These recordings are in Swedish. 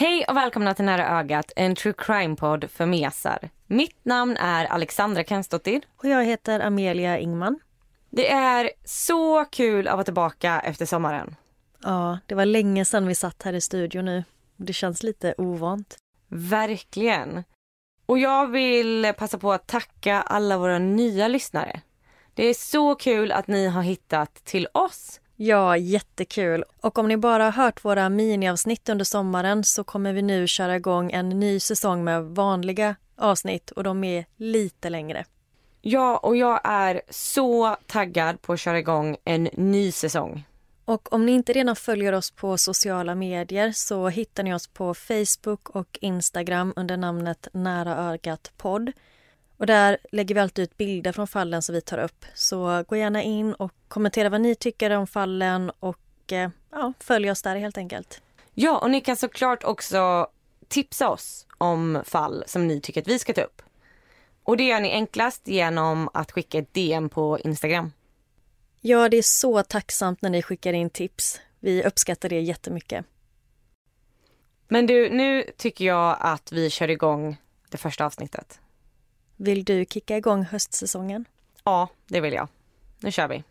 Hej och välkomna till Nära ögat, en true crime-podd för mesar. Mitt namn är Alexandra Kensdottir. Och jag heter Amelia Ingman. Det är så kul att vara tillbaka efter sommaren. Ja, det var länge sedan vi satt här i studion nu. Det känns lite ovant. Verkligen. Och jag vill passa på att tacka alla våra nya lyssnare. Det är så kul att ni har hittat till oss. Ja, jättekul. Och om ni bara har hört våra miniavsnitt under sommaren så kommer vi nu köra igång en ny säsong med vanliga avsnitt och de är lite längre. Ja, och jag är så taggad på att köra igång en ny säsong. Och om ni inte redan följer oss på sociala medier så hittar ni oss på Facebook och Instagram under namnet Nära ögat podd. Och där lägger vi alltid ut bilder från fallen som vi tar upp. Så gå gärna in och kommentera vad ni tycker om fallen och eh, ja, följ oss där helt enkelt. Ja, och ni kan såklart också tipsa oss om fall som ni tycker att vi ska ta upp. Och det gör ni enklast genom att skicka ett DM på Instagram. Ja, det är så tacksamt när ni skickar in tips. Vi uppskattar det jättemycket. Men du, nu tycker jag att vi kör igång det första avsnittet. Vill du kicka igång höstsäsongen? Ja, det vill jag. Nu kör vi.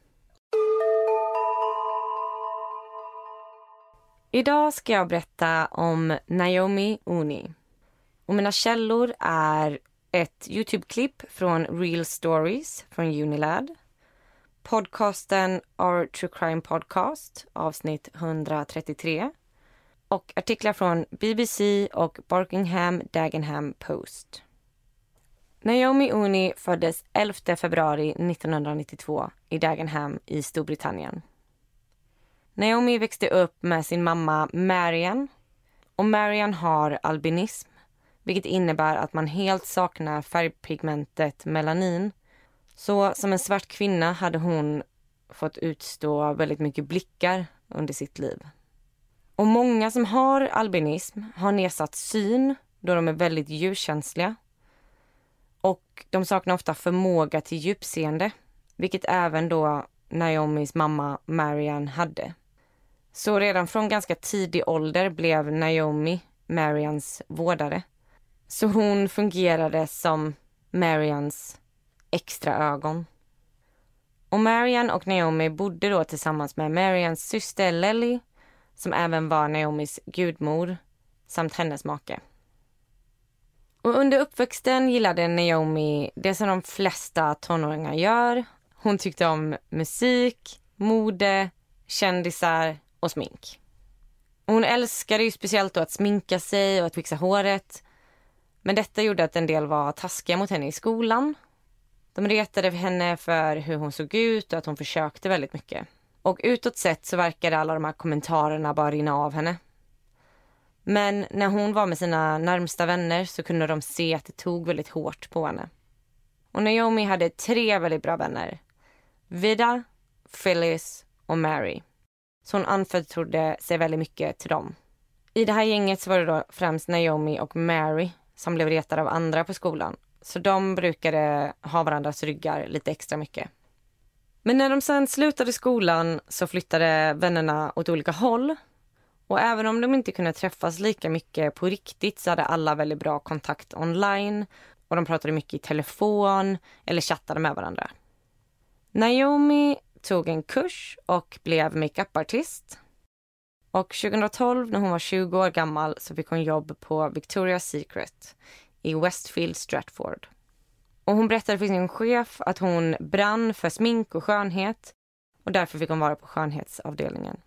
Idag ska jag berätta om Naomi Uni. Och mina källor är ett Youtube-klipp från Real Stories från Unilad. Podcasten Our True Crime Podcast, avsnitt 133. Och artiklar från BBC och Barkingham Dagenham Post. Naomi Uni föddes 11 februari 1992 i Dagenham i Storbritannien. Naomi växte upp med sin mamma Marian och Marian har albinism vilket innebär att man helt saknar färgpigmentet melanin. Så som en svart kvinna hade hon fått utstå väldigt mycket blickar under sitt liv. Och många som har albinism har nedsatt syn då de är väldigt ljuskänsliga. Och de saknar ofta förmåga till djupseende, vilket även då Naomis mamma Marian hade. Så redan från ganska tidig ålder blev Naomi Marians vårdare. Så hon fungerade som Marians extra ögon. Och Marian och Naomi bodde då tillsammans med Marians syster Lelly som även var Naomis gudmor samt hennes make. Och under uppväxten gillade Naomi det som de flesta tonåringar gör. Hon tyckte om musik, mode, kändisar och smink. Hon älskade ju speciellt då att sminka sig och att fixa håret. Men detta gjorde att en del var taskiga mot henne i skolan. De retade henne för hur hon såg ut och att hon försökte väldigt mycket. Och utåt sett så verkade alla de här kommentarerna bara rinna av henne. Men när hon var med sina närmsta vänner så kunde de se att det tog väldigt hårt på henne. Och Naomi hade tre väldigt bra vänner. Vida, Phyllis och Mary. Så hon anförtrodde sig väldigt mycket till dem. I det här gänget så var det då främst Naomi och Mary som blev retade av andra på skolan. Så de brukade ha varandras ryggar lite extra mycket. Men när de sen slutade skolan så flyttade vännerna åt olika håll. Och även om de inte kunde träffas lika mycket på riktigt så hade alla väldigt bra kontakt online och de pratade mycket i telefon eller chattade med varandra. Naomi tog en kurs och blev makeupartist. Och 2012 när hon var 20 år gammal så fick hon jobb på Victoria's Secret i Westfield Stratford. Och hon berättade för sin chef att hon brann för smink och skönhet och därför fick hon vara på skönhetsavdelningen.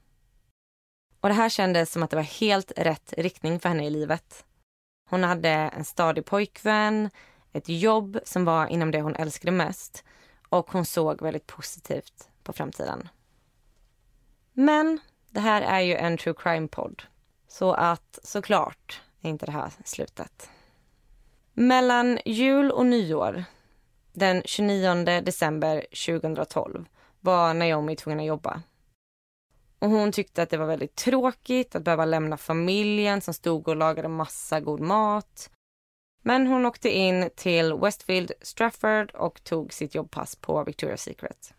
Och det här kändes som att det var helt rätt riktning för henne i livet. Hon hade en stadig pojkvän, ett jobb som var inom det hon älskade mest och hon såg väldigt positivt på framtiden. Men det här är ju en true crime-podd. Så att såklart är inte det här slutet. Mellan jul och nyår, den 29 december 2012, var Naomi tvungen att jobba. Och hon tyckte att det var väldigt tråkigt att behöva lämna familjen som stod och lagade massa god mat. Men hon åkte in till Westfield Strafford och tog sitt jobbpass på Victoria's Secret.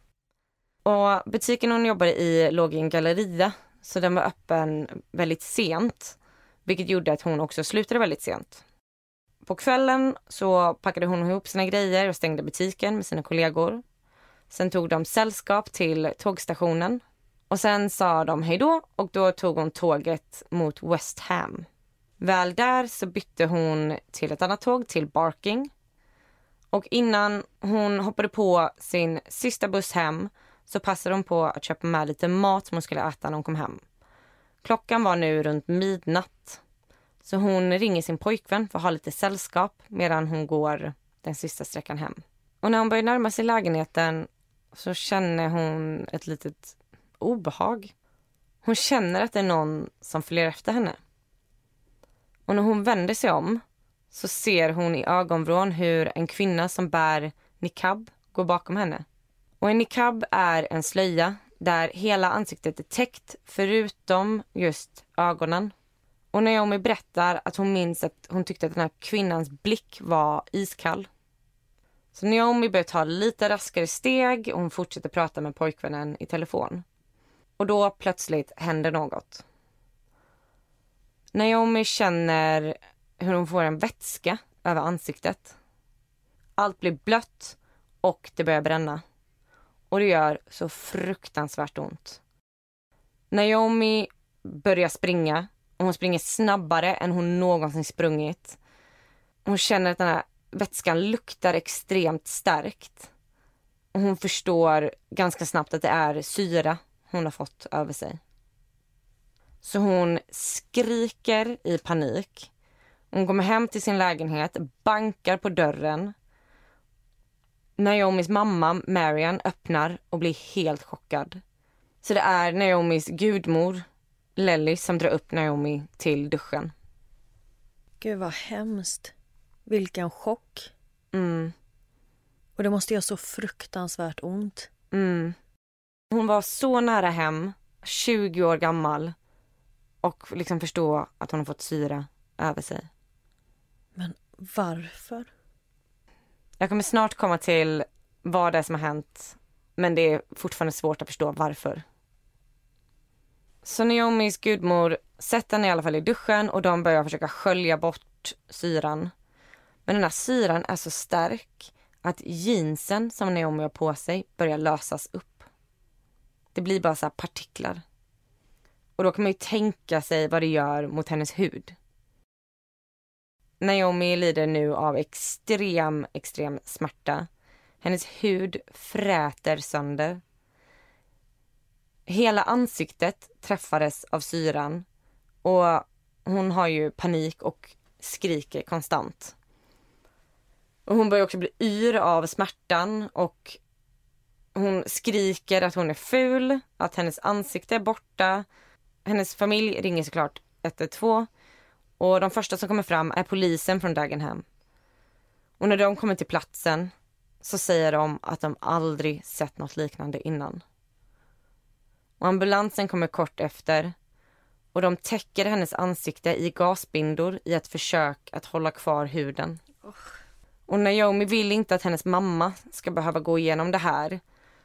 Och butiken hon jobbade i låg i en galleria så den var öppen väldigt sent. Vilket gjorde att hon också slutade väldigt sent. På kvällen så packade hon ihop sina grejer och stängde butiken med sina kollegor. Sen tog de sällskap till tågstationen och sen sa de hej då och då tog hon tåget mot West Ham. Väl där så bytte hon till ett annat tåg till Barking. Och innan hon hoppade på sin sista buss hem så passade hon på att köpa med lite mat som hon skulle äta när hon kom hem. Klockan var nu runt midnatt. Så hon ringer sin pojkvän för att ha lite sällskap medan hon går den sista sträckan hem. Och när hon börjar närma sig lägenheten så känner hon ett litet obehag. Hon känner att det är någon som följer efter henne. Och när hon vänder sig om så ser hon i ögonvrån hur en kvinna som bär niqab går bakom henne. Och en niqab är en slöja där hela ansiktet är täckt förutom just ögonen. Och Naomi berättar att hon minns att hon tyckte att den här kvinnans blick var iskall. Så Naomi börjar ta lite raskare steg och hon fortsätter prata med pojkvännen i telefon. Och då plötsligt händer något. Naomi känner hur hon får en vätska över ansiktet. Allt blir blött och det börjar bränna. Och det gör så fruktansvärt ont. Naomi börjar springa och hon springer snabbare än hon någonsin sprungit. Hon känner att den här vätskan luktar extremt starkt. Och hon förstår ganska snabbt att det är syra hon har fått över sig. Så hon skriker i panik. Hon kommer hem till sin lägenhet, bankar på dörren. Naomis mamma, Marian, öppnar och blir helt chockad. Så det är Naomis gudmor, Lelly, som drar upp Naomi till duschen. Gud vad hemskt. Vilken chock. Mm. Och det måste göra så fruktansvärt ont. Mm. Hon var så nära hem, 20 år gammal och liksom förstå att hon har fått syra över sig. Men varför? Jag kommer snart komma till vad det är som har hänt men det är fortfarande svårt att förstå varför. Så Naomis gudmor sätter henne i alla fall i duschen och de börjar försöka skölja bort syran. Men den här syran är så stark att jeansen som Naomi har på sig börjar lösas upp. Det blir bara så partiklar. Och då kan man ju tänka sig vad det gör mot hennes hud. Naomi lider nu av extrem, extrem smärta. Hennes hud fräter sönder. Hela ansiktet träffades av syran och hon har ju panik och skriker konstant. Och hon börjar också bli yr av smärtan och hon skriker att hon är ful, att hennes ansikte är borta. Hennes familj ringer såklart 112 och de första som kommer fram är polisen från Dagenham. Och när de kommer till platsen så säger de att de aldrig sett något liknande innan. Och ambulansen kommer kort efter och de täcker hennes ansikte i gasbindor i ett försök att hålla kvar huden. Och Naomi vill inte att hennes mamma ska behöva gå igenom det här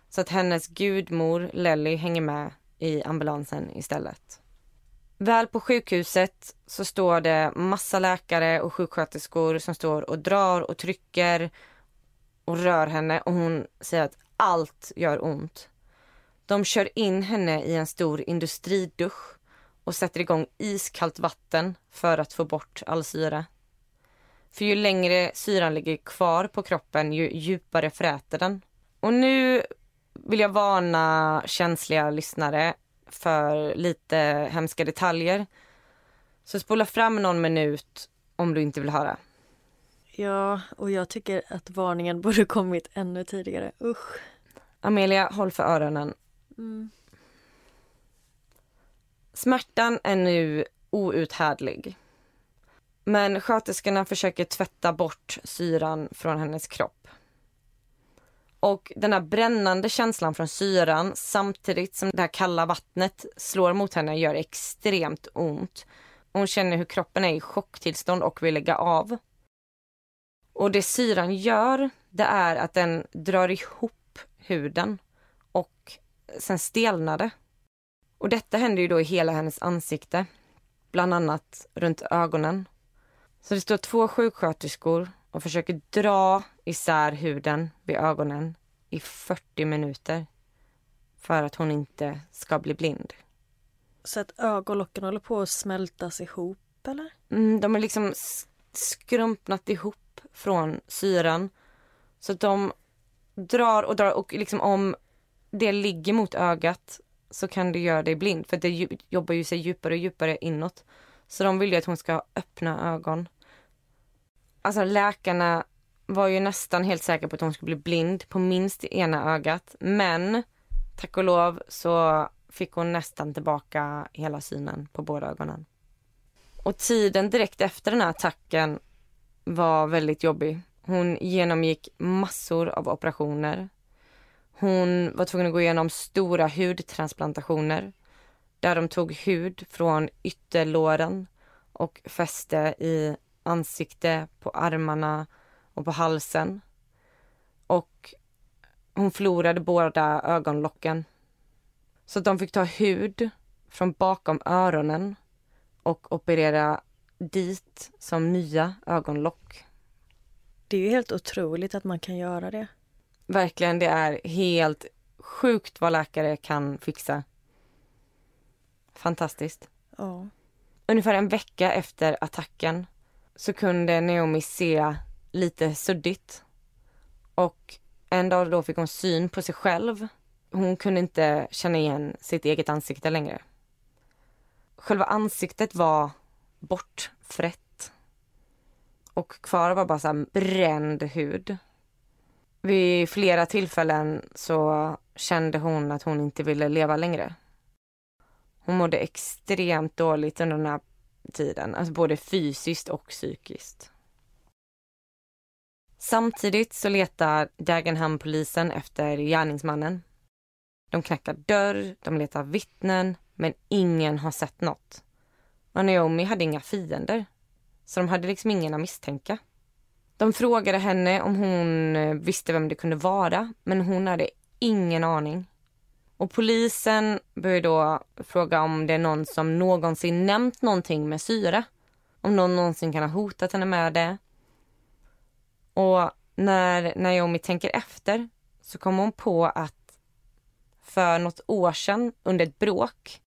så att hennes gudmor Lelly hänger med i ambulansen istället. Väl på sjukhuset så står det massa läkare och sjuksköterskor som står och drar och trycker och rör henne och hon säger att allt gör ont. De kör in henne i en stor industridusch och sätter igång iskallt vatten för att få bort all syre. För ju längre syran ligger kvar på kroppen ju djupare fräter den. Och nu vill jag varna känsliga lyssnare för lite hemska detaljer. Så spola fram någon minut om du inte vill höra. Ja, och jag tycker att varningen borde kommit ännu tidigare. Usch. Amelia, håll för öronen. Mm. Smärtan är nu outhärdlig. Men sköterskorna försöker tvätta bort syran från hennes kropp. Och den här brännande känslan från syran samtidigt som det här kalla vattnet slår mot henne gör extremt ont. Hon känner hur kroppen är i chocktillstånd och vill lägga av. Och det syran gör, det är att den drar ihop huden och sen stelnar det. Och detta händer ju då i hela hennes ansikte, bland annat runt ögonen. Så det står två sjuksköterskor och försöker dra isär huden vid ögonen i 40 minuter för att hon inte ska bli blind. Så att ögonlocken håller på att smältas ihop eller? Mm, de är liksom skrumpnat ihop från syran. Så de drar och drar och liksom om det ligger mot ögat så kan det göra dig blind för det jobbar ju sig djupare och djupare inåt. Så de vill ju att hon ska öppna ögon. Alltså läkarna var ju nästan helt säker på att hon skulle bli blind på minst ena ögat. Men tack och lov så fick hon nästan tillbaka hela synen på båda ögonen. Och tiden direkt efter den här attacken var väldigt jobbig. Hon genomgick massor av operationer. Hon var tvungen att gå igenom stora hudtransplantationer där de tog hud från ytterlåren och fäste i ansikte, på armarna och på halsen. Och hon förlorade båda ögonlocken. Så de fick ta hud från bakom öronen och operera dit som nya ögonlock. Det är ju helt otroligt att man kan göra det. Verkligen, det är helt sjukt vad läkare kan fixa. Fantastiskt. Ja. Ungefär en vecka efter attacken så kunde Naomi se lite suddigt. Och en dag då fick hon syn på sig själv. Hon kunde inte känna igen sitt eget ansikte längre. Själva ansiktet var bortfrätt. Och kvar var bara så bränd hud. Vid flera tillfällen så kände hon att hon inte ville leva längre. Hon mådde extremt dåligt under den här tiden, alltså både fysiskt och psykiskt. Samtidigt så letar Dagenham-polisen efter gärningsmannen. De knackar dörr, de letar vittnen, men ingen har sett något. Och Naomi hade inga fiender, så de hade liksom ingen att misstänka. De frågade henne om hon eh, visste vem det kunde vara, men hon hade ingen aning. Och polisen började då fråga om det är någon som någonsin nämnt någonting med syra. Om någon någonsin kan ha hotat henne med det. Och när Naomi tänker efter så kommer hon på att för något år sedan under ett bråk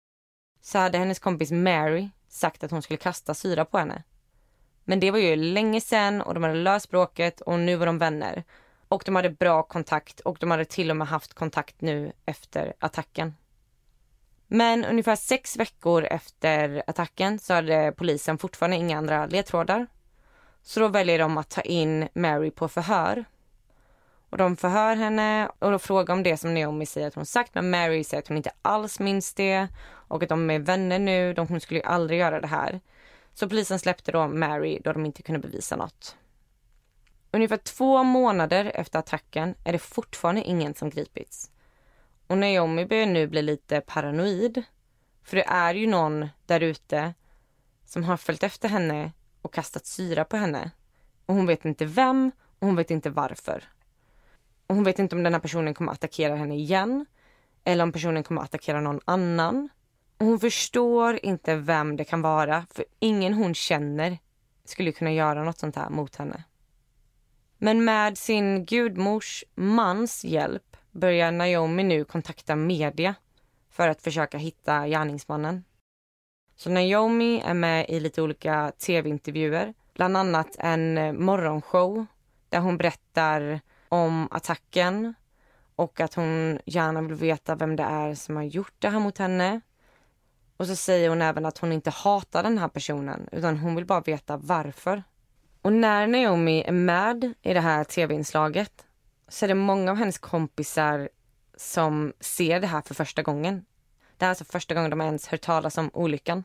så hade hennes kompis Mary sagt att hon skulle kasta syra på henne. Men det var ju länge sedan och de hade löst bråket och nu var de vänner. Och de hade bra kontakt och de hade till och med haft kontakt nu efter attacken. Men ungefär sex veckor efter attacken så hade polisen fortfarande inga andra ledtrådar. Så då väljer de att ta in Mary på förhör. Och de förhör henne och då frågar om det som Naomi säger att hon sagt men Mary säger att hon inte alls minns det och att de är vänner nu. De, hon skulle ju aldrig göra det här. Så polisen släppte då Mary då de inte kunde bevisa något. Ungefär två månader efter attacken är det fortfarande ingen som gripits. Och Naomi börjar nu bli lite paranoid. För det är ju någon där ute som har följt efter henne och kastat syra på henne. Och hon vet inte vem och hon vet inte varför. Och hon vet inte om den här personen kommer attackera henne igen eller om personen kommer attackera någon annan. Och hon förstår inte vem det kan vara för ingen hon känner skulle kunna göra något sånt här mot henne. Men med sin gudmors mans hjälp börjar Naomi nu kontakta media för att försöka hitta gärningsmannen. Så Naomi är med i lite olika tv-intervjuer, bland annat en eh, morgonshow där hon berättar om attacken och att hon gärna vill veta vem det är som har gjort det här mot henne. Och så säger hon även att hon inte hatar den här personen utan hon vill bara veta varför. Och när Naomi är med i det här tv-inslaget så är det många av hennes kompisar som ser det här för första gången. Det här är alltså första gången de ens hört talas om olyckan.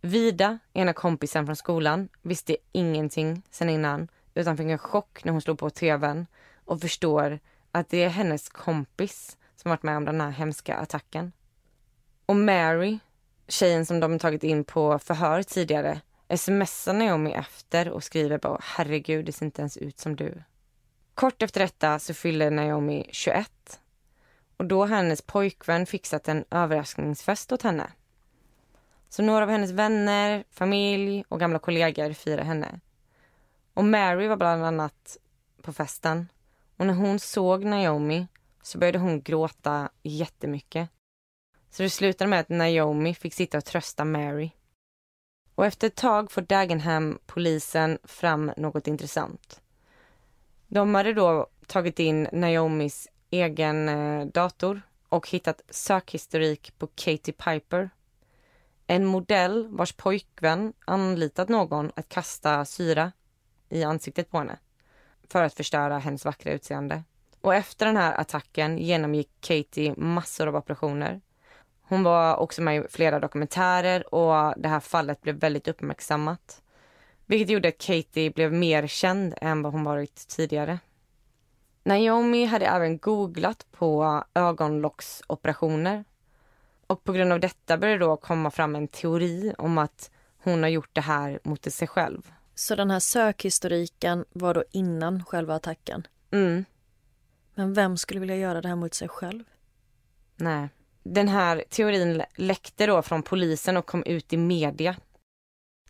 Vida, ena kompisen från skolan, visste ingenting sen innan utan fick en chock när hon slog på tvn och förstår att det är hennes kompis som varit med om den här hemska attacken. Och Mary, tjejen som de tagit in på förhör tidigare, smsar Naomi efter och skriver bara herregud, det ser inte ens ut som du. Kort efter detta så fyller Naomi 21 och då har hennes pojkvän fixat en överraskningsfest åt henne. Så några av hennes vänner, familj och gamla kollegor firar henne. Och Mary var bland annat på festen. Och när hon såg Naomi så började hon gråta jättemycket. Så det slutade med att Naomi fick sitta och trösta Mary. Och efter ett tag får Dagenham-polisen fram något intressant. De hade då tagit in Naomis egen eh, dator och hittat sökhistorik på Katie Piper. En modell vars pojkvän anlitat någon att kasta syra i ansiktet på henne för att förstöra hennes vackra utseende. Och efter den här attacken genomgick Katie massor av operationer. Hon var också med i flera dokumentärer och det här fallet blev väldigt uppmärksammat. Vilket gjorde att Katie blev mer känd än vad hon varit tidigare. Naomi hade även googlat på ögonlocksoperationer. Och på grund av detta började då komma fram en teori om att hon har gjort det här mot sig själv. Så den här sökhistoriken var då innan själva attacken? Mm. Men vem skulle vilja göra det här mot sig själv? Nej. Den här teorin läckte då från polisen och kom ut i media.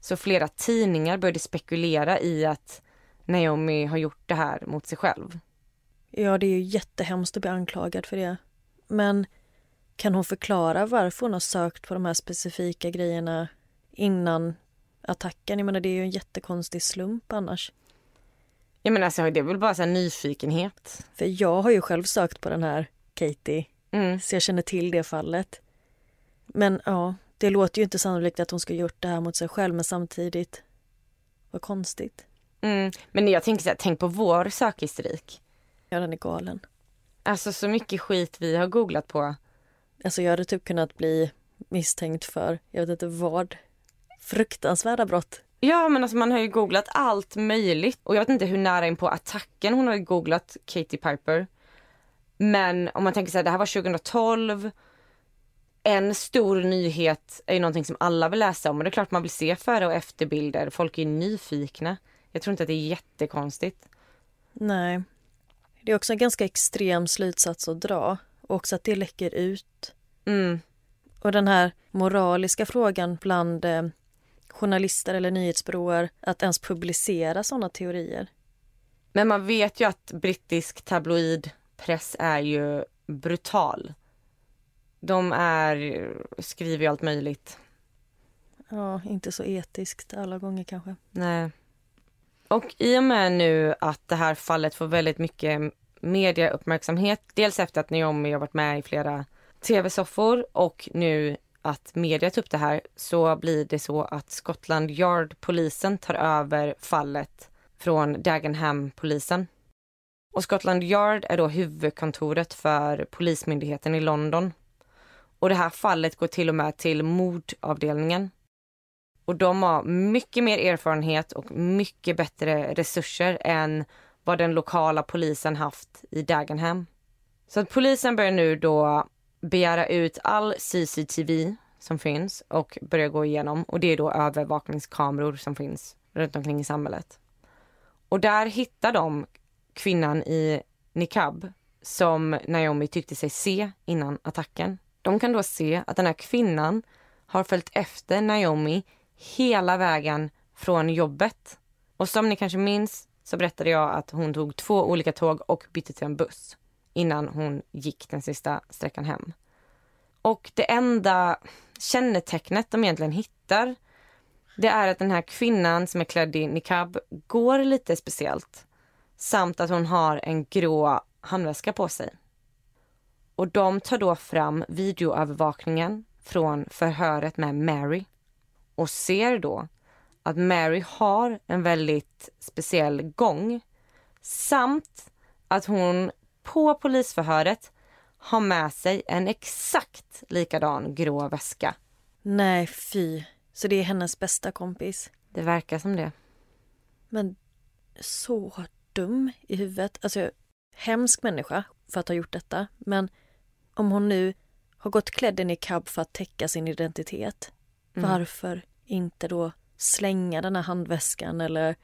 Så flera tidningar började spekulera i att Naomi har gjort det här mot sig själv. Ja, det är ju jättehemskt att bli anklagad för det. Men kan hon förklara varför hon har sökt på de här specifika grejerna innan attacken? Jag menar, det är ju en jättekonstig slump annars. Jag menar, alltså, det är väl bara så nyfikenhet. För jag har ju själv sökt på den här Katie, Mm. så jag känner till det fallet. Men ja, det låter ju inte sannolikt att hon skulle gjort det här mot sig själv, men samtidigt, vad konstigt. Mm. Men jag tänker så här, tänk på vår sökhistorik. Ja, den är galen. Alltså så mycket skit vi har googlat på. Alltså jag hade typ kunnat bli misstänkt för, jag vet inte vad, fruktansvärda brott. Ja, men alltså man har ju googlat allt möjligt. Och jag vet inte hur nära in på attacken hon hade googlat Katie Piper. Men om man tänker här, det här var 2012. En stor nyhet är ju någonting som alla vill läsa om och det är klart man vill se före och efterbilder. Folk är nyfikna. Jag tror inte att det är jättekonstigt. Nej. Det är också en ganska extrem slutsats att dra. Och också att det läcker ut. Mm. Och den här moraliska frågan bland eh, journalister eller nyhetsbyråer att ens publicera sådana teorier. Men man vet ju att brittisk tabloidpress är ju brutal. De är, skriver ju allt möjligt. Ja, inte så etiskt alla gånger kanske. Nej. Och i och med nu att det här fallet får väldigt mycket mediauppmärksamhet, dels efter att Naomi har varit med i flera tv-soffor och nu att media tar upp det här så blir det så att Scotland Yard-polisen tar över fallet från Dagenham-polisen. Och Scotland Yard är då huvudkontoret för Polismyndigheten i London. Och det här fallet går till och med till mordavdelningen. Och de har mycket mer erfarenhet och mycket bättre resurser än vad den lokala polisen haft i Dagenham. Så att polisen börjar nu då begära ut all CCTV som finns och börjar gå igenom. Och det är då övervakningskameror som finns runt omkring i samhället. Och där hittar de kvinnan i niqab som Naomi tyckte sig se innan attacken. De kan då se att den här kvinnan har följt efter Naomi hela vägen från jobbet. Och som ni kanske minns så berättade jag att hon tog två olika tåg och bytte till en buss innan hon gick den sista sträckan hem. Och det enda kännetecknet de egentligen hittar det är att den här kvinnan som är klädd i niqab går lite speciellt. Samt att hon har en grå handväska på sig. Och de tar då fram videoövervakningen från förhöret med Mary och ser då att Mary har en väldigt speciell gång samt att hon på polisförhöret har med sig en exakt likadan grå väska. Nej, fy. Så det är hennes bästa kompis? Det verkar som det. Men så dum i huvudet. Alltså, hemsk människa för att ha gjort detta. Men om hon nu har gått klädd i niqab för att täcka sin identitet. Mm. Varför inte då slänga den här handväskan eller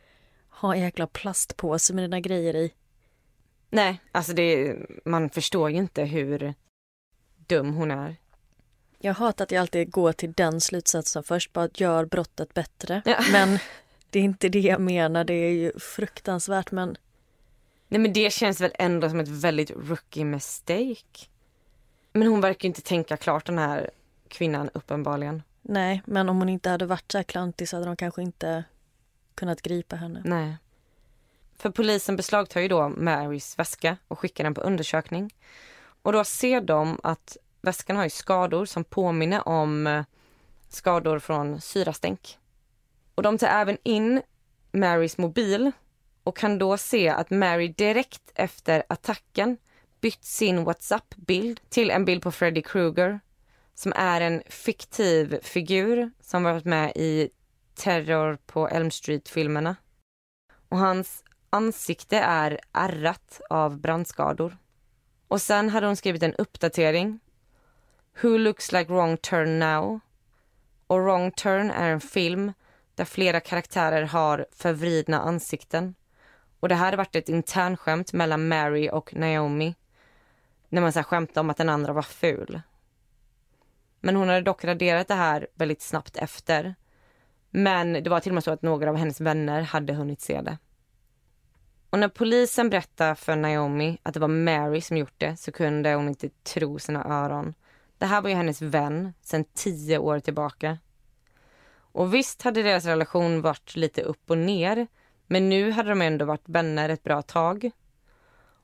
ha en jäkla plastpåse med dina grejer i? Nej, alltså det, man förstår ju inte hur dum hon är. Jag hatar att jag alltid går till den slutsatsen först, bara gör brottet bättre. Ja. Men det är inte det jag menar, det är ju fruktansvärt men... Nej men det känns väl ändå som ett väldigt rookie mistake. Men hon verkar inte tänka klart den här kvinnan uppenbarligen. Nej, men om hon inte hade varit så här klantig så hade de kanske inte kunnat gripa henne. Nej. För polisen beslagtar ju då Marys väska och skickar den på undersökning. Och då ser de att väskan har ju skador som påminner om eh, skador från syrastänk. Och de tar även in Marys mobil och kan då se att Mary direkt efter attacken bytt sin WhatsApp-bild till en bild på Freddy Krueger som är en fiktiv figur som varit med i Terror på Elm Street-filmerna. Och hans ansikte är ärrat av brandskador. Och sen hade hon skrivit en uppdatering. Who looks like wrong turn now? Och wrong turn är en film där flera karaktärer har förvridna ansikten. Och det här hade varit ett internskämt mellan Mary och Naomi. När man så här skämtade om att den andra var ful. Men hon hade dock raderat det här väldigt snabbt efter. Men det var till och med så att några av hennes vänner hade hunnit se det. Och när polisen berättade för Naomi att det var Mary som gjort det så kunde hon inte tro sina öron. Det här var ju hennes vän sedan tio år tillbaka. Och visst hade deras relation varit lite upp och ner men nu hade de ändå varit vänner ett bra tag.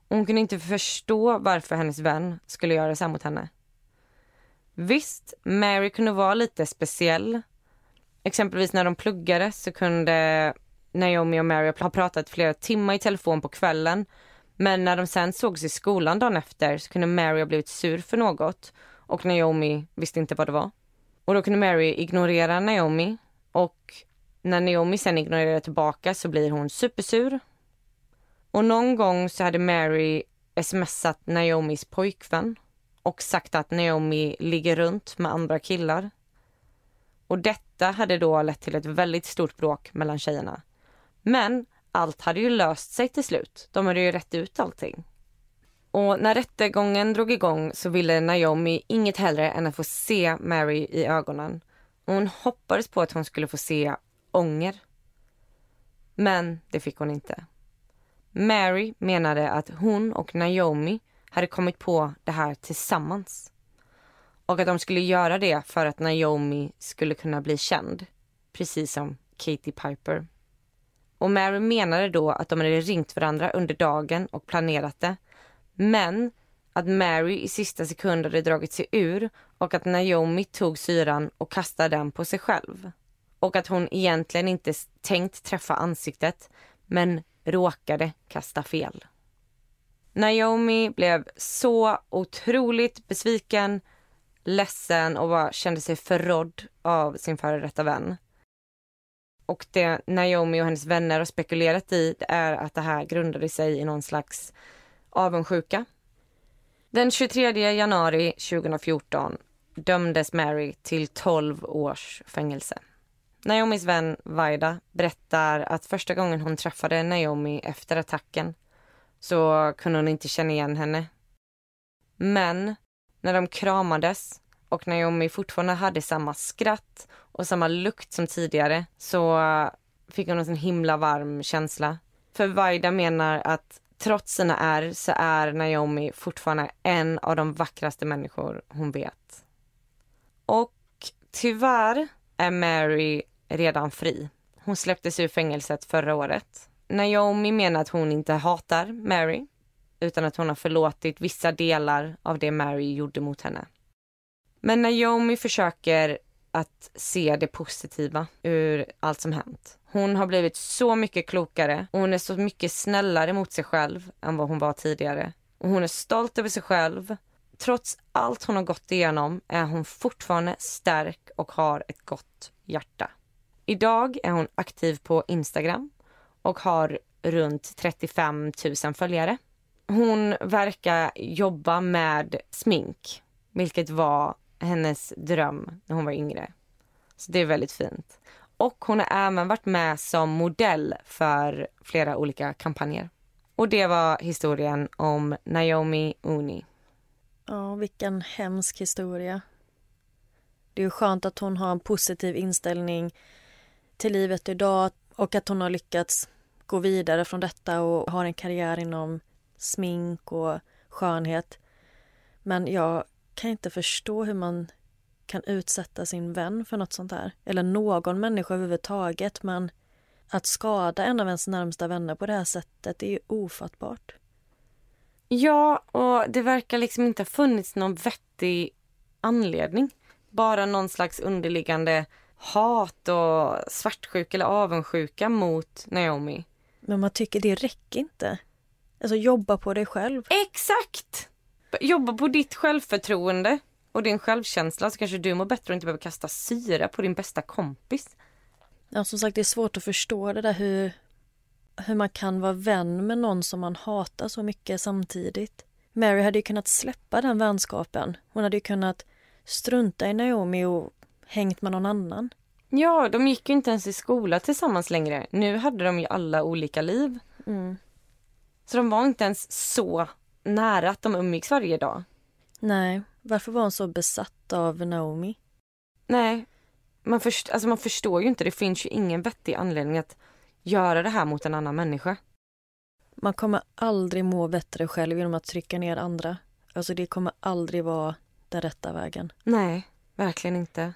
Och hon kunde inte förstå varför hennes vän skulle göra så här mot henne. Visst, Mary kunde vara lite speciell. Exempelvis när de pluggade så kunde Naomi och Mary ha pratat flera timmar i telefon på kvällen. Men när de sen sågs i skolan dagen efter så kunde Mary ha blivit sur för något och Naomi visste inte vad det var. Och då kunde Mary ignorera Naomi och när Naomi sen ignorerar tillbaka så blir hon supersur. Och någon gång så hade Mary smsat Naomis pojkvän och sagt att Naomi ligger runt med andra killar. Och detta hade då lett till ett väldigt stort bråk mellan tjejerna. Men allt hade ju löst sig till slut. De hade ju rätt ut allting. Och när rättegången drog igång så ville Naomi inget hellre än att få se Mary i ögonen. Och hon hoppades på att hon skulle få se ånger. Men det fick hon inte. Mary menade att hon och Naomi hade kommit på det här tillsammans. Och att de skulle göra det för att Naomi skulle kunna bli känd. Precis som Katie Piper. Och Mary menade då att de hade ringt varandra under dagen och planerat det. Men att Mary i sista sekund hade dragit sig ur och att Naomi tog syran och kastade den på sig själv. Och att hon egentligen inte tänkt träffa ansiktet men råkade kasta fel. Naomi blev så otroligt besviken, ledsen och bara kände sig förrådd av sin före detta vän. Och det Naomi och hennes vänner har spekulerat i är att det här grundade sig i någon slags avundsjuka. Den 23 januari 2014 dömdes Mary till 12 års fängelse. Naomis vän Vaida berättar att första gången hon träffade Naomi efter attacken så kunde hon inte känna igen henne. Men när de kramades och Naomi fortfarande hade samma skratt och samma lukt som tidigare så fick hon en sån himla varm känsla. För Vaida menar att trots sina ärr så är Naomi fortfarande en av de vackraste människor hon vet. Och tyvärr är Mary redan fri. Hon släpptes ur fängelset förra året. Naomi menar att hon inte hatar Mary utan att hon har förlåtit vissa delar av det Mary gjorde mot henne. Men Naomi försöker att se det positiva ur allt som hänt. Hon har blivit så mycket klokare och hon är så mycket snällare mot sig själv än vad hon var tidigare. Och hon är stolt över sig själv. Trots allt hon har gått igenom är hon fortfarande stark och har ett gott hjärta. Idag är hon aktiv på Instagram och har runt 35 000 följare. Hon verkar jobba med smink, vilket var hennes dröm när hon var yngre. Så det är väldigt fint. Och hon har även varit med som modell för flera olika kampanjer. Och det var historien om Naomi Uni. Ja, vilken hemsk historia. Det är skönt att hon har en positiv inställning till livet idag och att hon har lyckats gå vidare från detta och har en karriär inom smink och skönhet. Men jag kan inte förstå hur man kan utsätta sin vän för något sånt här. Eller någon människa överhuvudtaget. Men att skada en av ens närmsta vänner på det här sättet det är ju ofattbart. Ja, och det verkar liksom inte ha funnits någon vettig anledning. Bara någon slags underliggande hat och svartsjuka eller avundsjuka mot Naomi. Men man tycker det räcker inte. Alltså jobba på dig själv. Exakt! Jobba på ditt självförtroende och din självkänsla så kanske du mår bättre och inte behöver kasta syra på din bästa kompis. Ja, som sagt, det är svårt att förstå det där hur, hur man kan vara vän med någon som man hatar så mycket samtidigt. Mary hade ju kunnat släppa den vänskapen. Hon hade ju kunnat strunta i Naomi och hängt med någon annan. Ja, de gick ju inte ens i skola tillsammans längre. Nu hade de ju alla olika liv. Mm. Så de var inte ens så nära att de umgicks varje dag. Nej, varför var hon så besatt av Naomi? Nej, man, först, alltså man förstår ju inte. Det finns ju ingen vettig anledning att göra det här mot en annan människa. Man kommer aldrig må bättre själv genom att trycka ner andra. Alltså det kommer aldrig vara den rätta vägen. Nej, verkligen inte.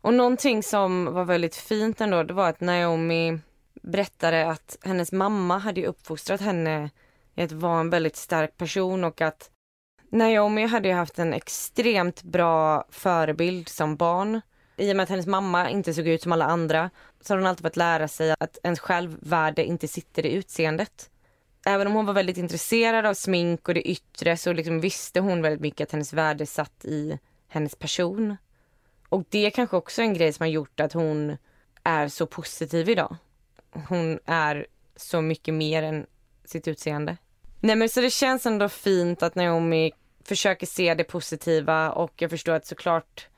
Och någonting som var väldigt fint ändå, det var att Naomi berättade att hennes mamma hade uppfostrat henne i att vara en väldigt stark person och att Naomi hade ju haft en extremt bra förebild som barn. I och med att hennes mamma inte såg ut som alla andra så har hon alltid fått lära sig att ens självvärde inte sitter i utseendet. Även om hon var väldigt intresserad av smink och det yttre så liksom visste hon väldigt mycket att hennes värde satt i hennes person. Och det är kanske också en grej som har gjort att hon är så positiv idag. Hon är så mycket mer än sitt utseende. Nej men så det känns ändå fint att Naomi försöker se det positiva och jag förstår att såklart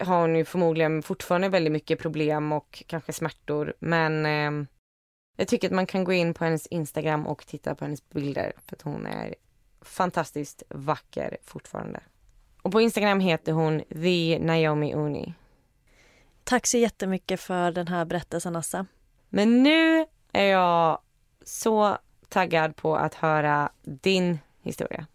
har hon ju förmodligen fortfarande väldigt mycket problem och kanske smärtor men eh, jag tycker att man kan gå in på hennes Instagram och titta på hennes bilder för att hon är fantastiskt vacker fortfarande. Och på Instagram heter hon The Naomi Uni. Tack så jättemycket för den här berättelsen, Assa. Men nu är jag så taggad på att höra din historia.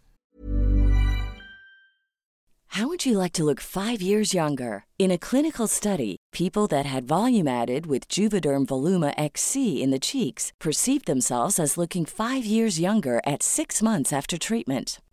How would you like to look five years younger? In a clinical study, people that had volume added with Juvederm Voluma XC in the cheeks perceived themselves as looking five years younger at six months after treatment.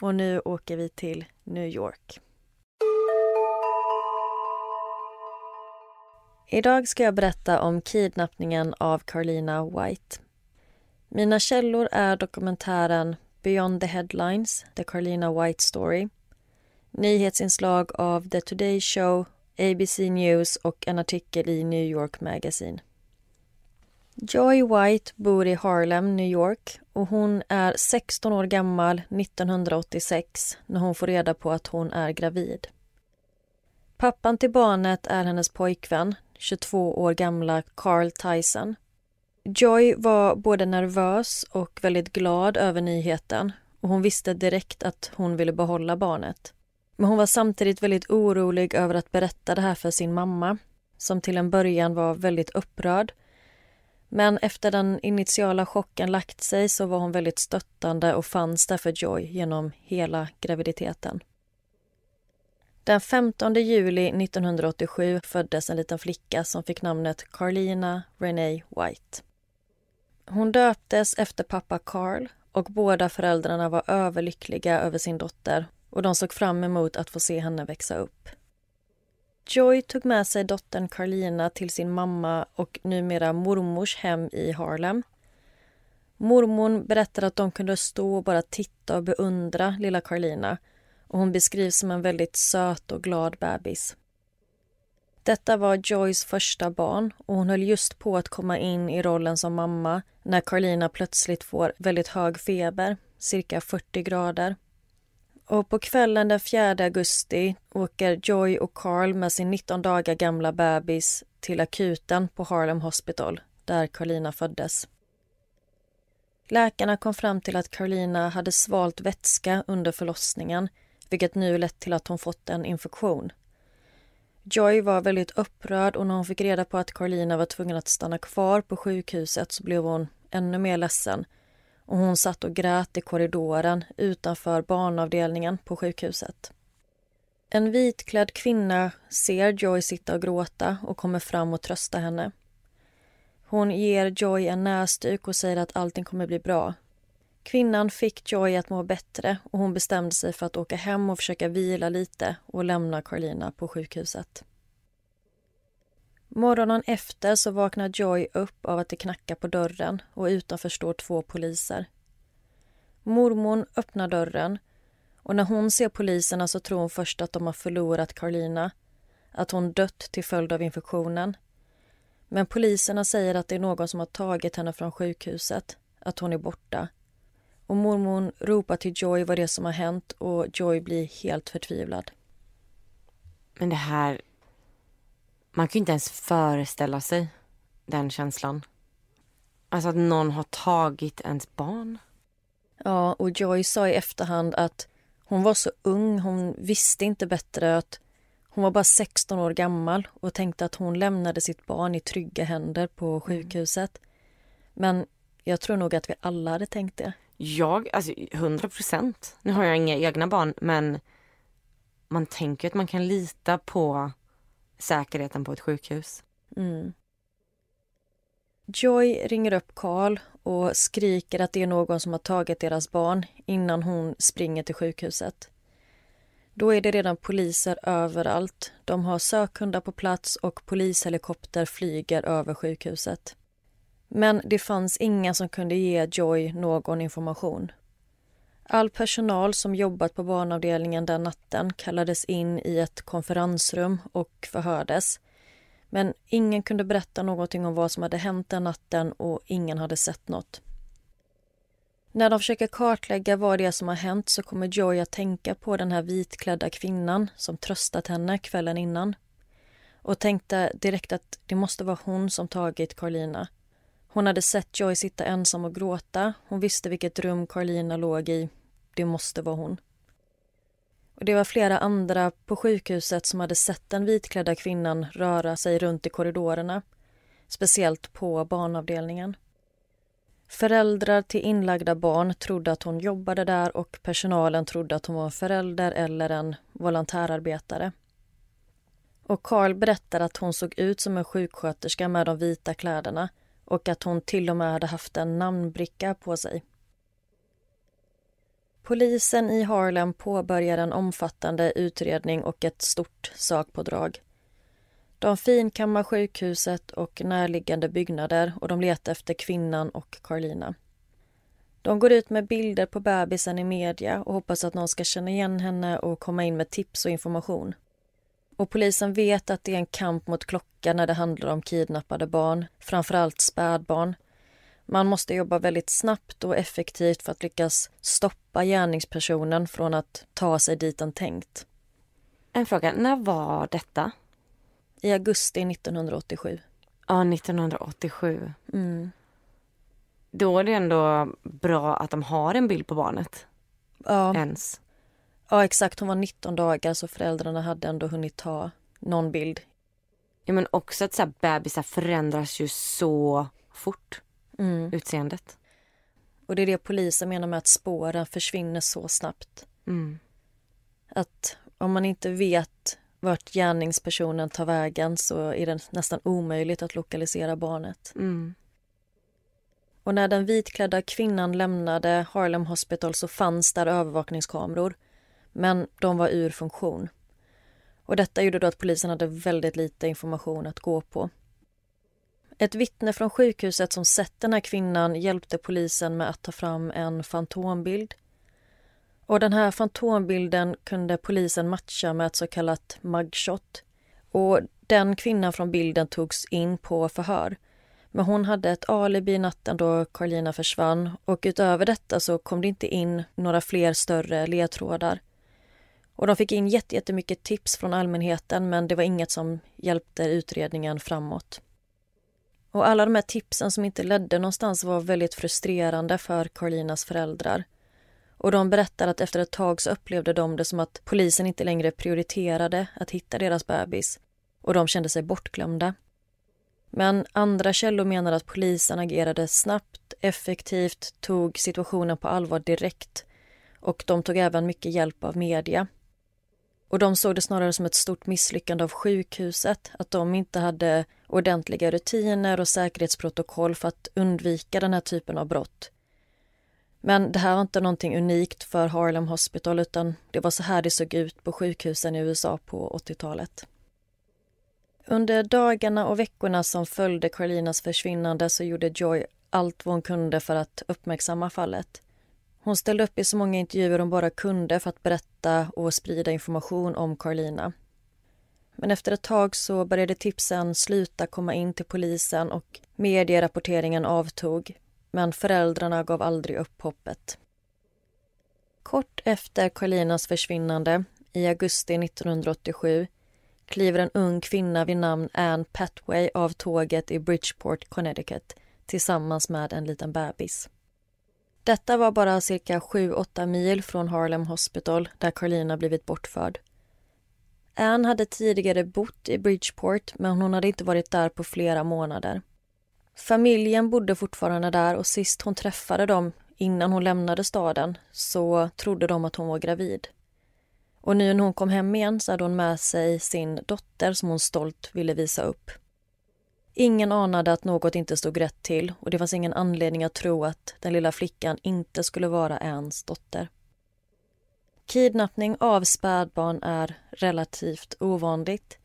Och nu åker vi till New York. Idag ska jag berätta om kidnappningen av Carlina White. Mina källor är dokumentären Beyond the Headlines, The Carlina White Story nyhetsinslag av The Today Show, ABC News och en artikel i New York Magazine. Joy White bor i Harlem, New York och hon är 16 år gammal 1986 när hon får reda på att hon är gravid. Pappan till barnet är hennes pojkvän, 22 år gamla Carl Tyson. Joy var både nervös och väldigt glad över nyheten och hon visste direkt att hon ville behålla barnet. Men hon var samtidigt väldigt orolig över att berätta det här för sin mamma som till en början var väldigt upprörd. Men efter den initiala chocken lagt sig så var hon väldigt stöttande och fanns där för Joy genom hela graviditeten. Den 15 juli 1987 föddes en liten flicka som fick namnet Carlina Renee White. Hon döptes efter pappa Carl och båda föräldrarna var överlyckliga över sin dotter och de såg fram emot att få se henne växa upp. Joy tog med sig dottern Carlina till sin mamma och numera mormors hem i Harlem. Mormon berättade att de kunde stå och bara titta och beundra lilla Carlina och hon beskrivs som en väldigt söt och glad bebis. Detta var Joys första barn och hon höll just på att komma in i rollen som mamma när Carlina plötsligt får väldigt hög feber, cirka 40 grader. Och på kvällen den 4 augusti åker Joy och Carl med sin 19 dagar gamla bebis till akuten på Harlem Hospital, där Carlina föddes. Läkarna kom fram till att Carlina hade svalt vätska under förlossningen vilket nu lett till att hon fått en infektion. Joy var väldigt upprörd och när hon fick reda på att Carlina var tvungen att stanna kvar på sjukhuset så blev hon ännu mer ledsen och hon satt och grät i korridoren utanför barnavdelningen på sjukhuset. En vitklädd kvinna ser Joy sitta och gråta och kommer fram och tröstar henne. Hon ger Joy en näsduk och säger att allting kommer bli bra. Kvinnan fick Joy att må bättre och hon bestämde sig för att åka hem och försöka vila lite och lämna Carlina på sjukhuset. Morgonen efter så vaknar Joy upp av att det knackar på dörren och utanför står två poliser. Mormon öppnar dörren och när hon ser poliserna så tror hon först att de har förlorat Carlina, att hon dött till följd av infektionen. Men poliserna säger att det är någon som har tagit henne från sjukhuset, att hon är borta. Och mormon ropar till Joy vad det är som har hänt och Joy blir helt förtvivlad. Men det här man kan ju inte ens föreställa sig den känslan. Alltså att någon har tagit ens barn. Ja, och Joy sa i efterhand att hon var så ung, hon visste inte bättre att hon var bara 16 år gammal och tänkte att hon lämnade sitt barn i trygga händer på mm. sjukhuset. Men jag tror nog att vi alla hade tänkt det. Jag, alltså 100 procent. Nu har jag inga egna barn men man tänker att man kan lita på säkerheten på ett sjukhus. Mm. Joy ringer upp Carl och skriker att det är någon som har tagit deras barn innan hon springer till sjukhuset. Då är det redan poliser överallt. De har sökhundar på plats och polishelikopter flyger över sjukhuset. Men det fanns inga som kunde ge Joy någon information. All personal som jobbat på barnavdelningen den natten kallades in i ett konferensrum och förhördes. Men ingen kunde berätta någonting om vad som hade hänt den natten och ingen hade sett något. När de försöker kartlägga vad det är som har hänt så kommer Joy att tänka på den här vitklädda kvinnan som tröstat henne kvällen innan och tänkte direkt att det måste vara hon som tagit Carlina. Hon hade sett Joy sitta ensam och gråta. Hon visste vilket rum Carlina låg i det måste vara hon. Och Det var flera andra på sjukhuset som hade sett den vitklädda kvinnan röra sig runt i korridorerna, speciellt på barnavdelningen. Föräldrar till inlagda barn trodde att hon jobbade där och personalen trodde att hon var en förälder eller en volontärarbetare. Och Carl berättade att hon såg ut som en sjuksköterska med de vita kläderna och att hon till och med hade haft en namnbricka på sig. Polisen i Harlem påbörjar en omfattande utredning och ett stort sakpådrag. De finkammar sjukhuset och närliggande byggnader och de letar efter kvinnan och Carlina. De går ut med bilder på bebisen i media och hoppas att någon ska känna igen henne och komma in med tips och information. Och polisen vet att det är en kamp mot klockan när det handlar om kidnappade barn, framförallt spädbarn. Man måste jobba väldigt snabbt och effektivt för att lyckas stoppa gärningspersonen från att ta sig dit den tänkt. En fråga, när var detta? I augusti 1987. Ja, 1987. Mm. Då är det ändå bra att de har en bild på barnet. Ja. Ens. ja, exakt. Hon var 19 dagar så föräldrarna hade ändå hunnit ta någon bild. Ja, men också att så här, bebisar förändras ju så fort. Mm. Utseendet. Och det är det polisen menar med att spåren försvinner så snabbt. Mm. Att om man inte vet vart gärningspersonen tar vägen så är det nästan omöjligt att lokalisera barnet. Mm. Och när den vitklädda kvinnan lämnade Harlem Hospital så fanns där övervakningskameror. Men de var ur funktion. Och detta gjorde då att polisen hade väldigt lite information att gå på. Ett vittne från sjukhuset som sett den här kvinnan hjälpte polisen med att ta fram en fantombild. Och den här fantombilden kunde polisen matcha med ett så kallat mugshot. Och den kvinnan från bilden togs in på förhör. Men hon hade ett alibi natten då Carlina försvann och utöver detta så kom det inte in några fler större ledtrådar. Och de fick in jättemycket tips från allmänheten men det var inget som hjälpte utredningen framåt. Och alla de här tipsen som inte ledde någonstans var väldigt frustrerande för Carlinas föräldrar. Och de berättar att efter ett tag så upplevde de det som att polisen inte längre prioriterade att hitta deras bebis och de kände sig bortglömda. Men andra källor menar att polisen agerade snabbt, effektivt, tog situationen på allvar direkt och de tog även mycket hjälp av media. Och de såg det snarare som ett stort misslyckande av sjukhuset, att de inte hade ordentliga rutiner och säkerhetsprotokoll för att undvika den här typen av brott. Men det här var inte någonting unikt för Harlem Hospital utan det var så här det såg ut på sjukhusen i USA på 80-talet. Under dagarna och veckorna som följde Carolinas försvinnande så gjorde Joy allt vad hon kunde för att uppmärksamma fallet. Hon ställde upp i så många intervjuer hon bara kunde för att berätta och sprida information om Carlina. Men efter ett tag så började tipsen sluta komma in till polisen och medierapporteringen avtog. Men föräldrarna gav aldrig upp hoppet. Kort efter Carlinas försvinnande, i augusti 1987 kliver en ung kvinna vid namn Anne Patway av tåget i Bridgeport, Connecticut tillsammans med en liten bebis. Detta var bara cirka 7-8 mil från Harlem Hospital där Carlina blivit bortförd. Anne hade tidigare bott i Bridgeport men hon hade inte varit där på flera månader. Familjen bodde fortfarande där och sist hon träffade dem innan hon lämnade staden så trodde de att hon var gravid. Och nu när hon kom hem igen så hade hon med sig sin dotter som hon stolt ville visa upp. Ingen anade att något inte stod rätt till och det fanns ingen anledning att tro att den lilla flickan inte skulle vara Anns dotter. Kidnappning av spädbarn är relativt ovanligt.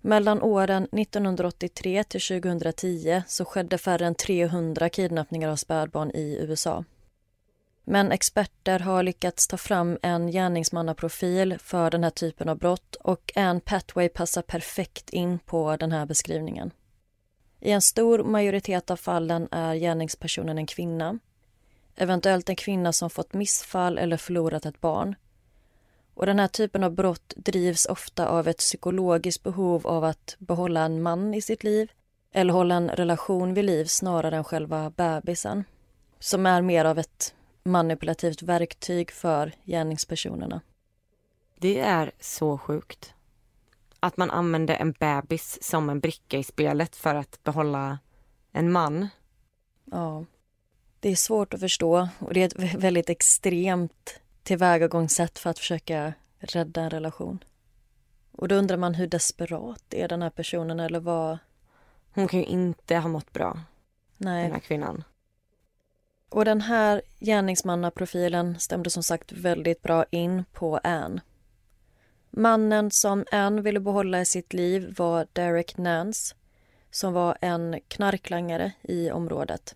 Mellan åren 1983 till 2010 så skedde färre än 300 kidnappningar av spädbarn i USA. Men experter har lyckats ta fram en gärningsmannaprofil för den här typen av brott och Anne Pathway passar perfekt in på den här beskrivningen. I en stor majoritet av fallen är gärningspersonen en kvinna. Eventuellt en kvinna som fått missfall eller förlorat ett barn. Och Den här typen av brott drivs ofta av ett psykologiskt behov av att behålla en man i sitt liv eller hålla en relation vid liv snarare än själva bebisen som är mer av ett manipulativt verktyg för gärningspersonerna. Det är så sjukt. Att man använder en bebis som en bricka i spelet för att behålla en man. Ja. Det är svårt att förstå och det är ett väldigt extremt tillvägagångssätt för att försöka rädda en relation. Och då undrar man hur desperat är den här personen eller vad... Hon kan ju inte ha mått bra, Nej. den här kvinnan. Och den här gärningsmannaprofilen stämde som sagt väldigt bra in på Anne. Mannen som Anne ville behålla i sitt liv var Derek Nance som var en knarklangare i området.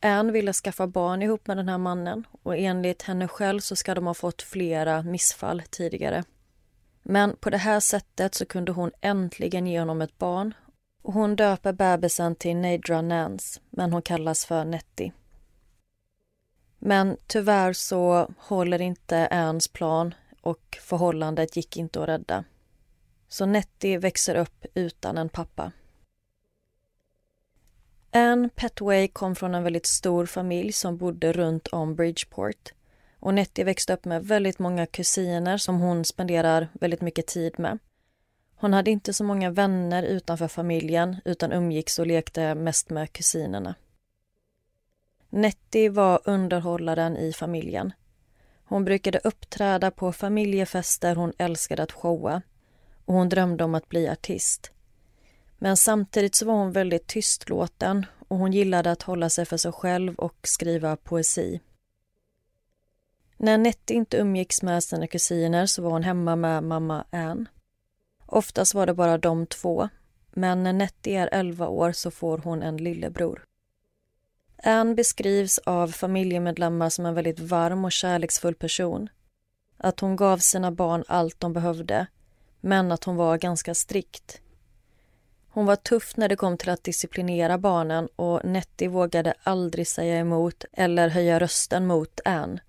Anne ville skaffa barn ihop med den här mannen och enligt henne själv så ska de ha fått flera missfall tidigare. Men på det här sättet så kunde hon äntligen ge honom ett barn och hon döper bebisen till Nadra Nance, men hon kallas för Nettie. Men tyvärr så håller inte Anns plan och förhållandet gick inte att rädda. Så Nettie växer upp utan en pappa. Anne Petway kom från en väldigt stor familj som bodde runt om Bridgeport. Och Nettie växte upp med väldigt många kusiner som hon spenderar väldigt mycket tid med. Hon hade inte så många vänner utanför familjen utan umgicks och lekte mest med kusinerna. Nettie var underhållaren i familjen. Hon brukade uppträda på familjefester hon älskade att showa och hon drömde om att bli artist. Men samtidigt så var hon väldigt tystlåten och hon gillade att hålla sig för sig själv och skriva poesi. När Nettie inte umgicks med sina kusiner så var hon hemma med mamma Ann. Oftast var det bara de två, men när Nettie är 11 år så får hon en lillebror. Ann beskrivs av familjemedlemmar som en väldigt varm och kärleksfull person. Att hon gav sina barn allt de behövde, men att hon var ganska strikt. Hon var tuff när det kom till att disciplinera barnen och Nettie vågade aldrig säga emot eller höja rösten mot Ann.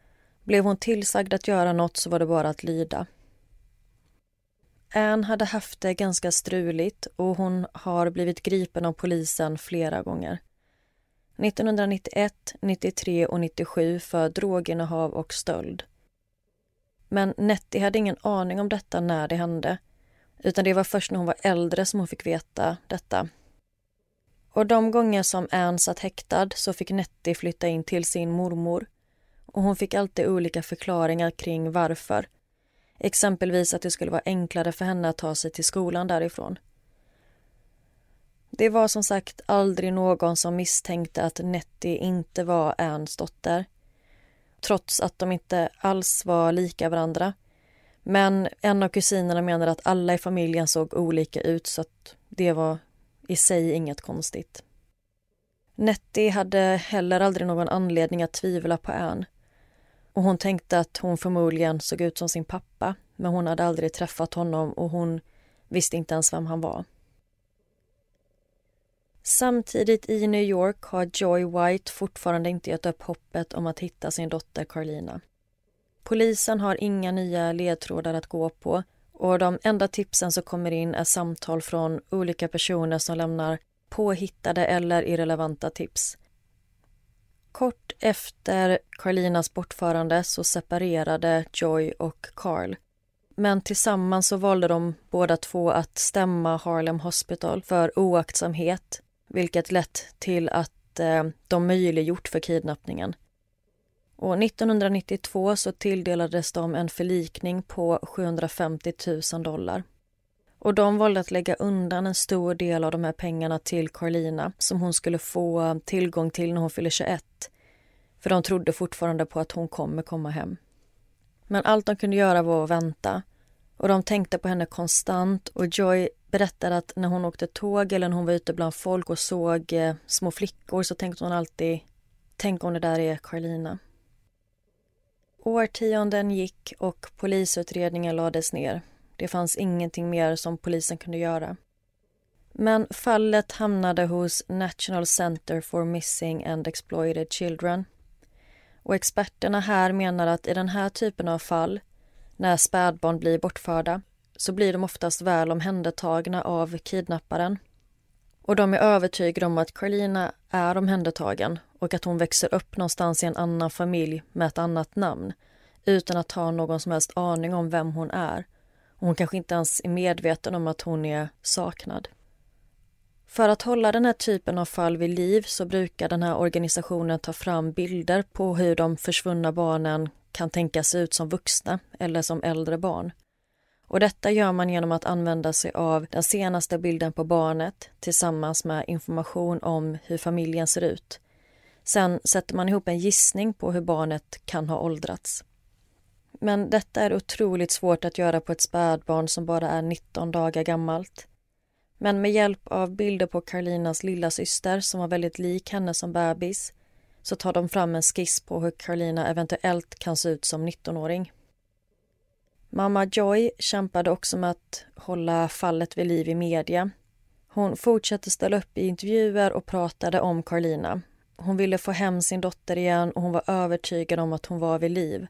Blev hon tillsagd att göra något så var det bara att lyda. Ann hade haft det ganska struligt och hon har blivit gripen av polisen flera gånger. 1991, 93 och 97 för droginnehav och stöld. Men Nettie hade ingen aning om detta när det hände utan det var först när hon var äldre som hon fick veta detta. Och de gånger som Ann satt häktad så fick Nettie flytta in till sin mormor och hon fick alltid olika förklaringar kring varför. Exempelvis att det skulle vara enklare för henne att ta sig till skolan därifrån. Det var som sagt aldrig någon som misstänkte att Nettie inte var Anns dotter. Trots att de inte alls var lika varandra. Men en av kusinerna menade att alla i familjen såg olika ut så att det var i sig inget konstigt. Nettie hade heller aldrig någon anledning att tvivla på Ann. Och hon tänkte att hon förmodligen såg ut som sin pappa men hon hade aldrig träffat honom och hon visste inte ens vem han var. Samtidigt i New York har Joy White fortfarande inte gett upp hoppet om att hitta sin dotter Carlina. Polisen har inga nya ledtrådar att gå på och de enda tipsen som kommer in är samtal från olika personer som lämnar påhittade eller irrelevanta tips. Kort efter Carlinas bortförande så separerade Joy och Carl. Men tillsammans så valde de båda två att stämma Harlem Hospital för oaktsamhet vilket lett till att eh, de möjliggjort för kidnappningen. Och 1992 så tilldelades de en förlikning på 750 000 dollar. Och de valde att lägga undan en stor del av de här pengarna till Carlina som hon skulle få tillgång till när hon fyller 21. För de trodde fortfarande på att hon kommer komma hem. Men allt de kunde göra var att vänta. Och de tänkte på henne konstant och Joy berättade att när hon åkte tåg eller när hon var ute bland folk och såg eh, små flickor så tänkte hon alltid Tänk om det där är Carlina. Årtionden gick och polisutredningen lades ner. Det fanns ingenting mer som polisen kunde göra. Men fallet hamnade hos National Center for Missing and Exploited Children. Och experterna här menar att i den här typen av fall, när spädbarn blir bortförda, så blir de oftast väl omhändertagna av kidnapparen. Och de är övertygade om att Carlina är omhändertagen och att hon växer upp någonstans i en annan familj med ett annat namn utan att ha någon som helst aning om vem hon är. Och hon kanske inte ens är medveten om att hon är saknad. För att hålla den här typen av fall vid liv så brukar den här organisationen ta fram bilder på hur de försvunna barnen kan tänkas se ut som vuxna eller som äldre barn. Och detta gör man genom att använda sig av den senaste bilden på barnet tillsammans med information om hur familjen ser ut. Sen sätter man ihop en gissning på hur barnet kan ha åldrats. Men detta är otroligt svårt att göra på ett spädbarn som bara är 19 dagar gammalt. Men med hjälp av bilder på Carolinas lilla syster som var väldigt lik henne som bebis så tar de fram en skiss på hur Carolina eventuellt kan se ut som 19-åring. Mamma Joy kämpade också med att hålla fallet vid liv i media. Hon fortsatte ställa upp i intervjuer och pratade om Carlina. Hon ville få hem sin dotter igen och hon var övertygad om att hon var vid liv.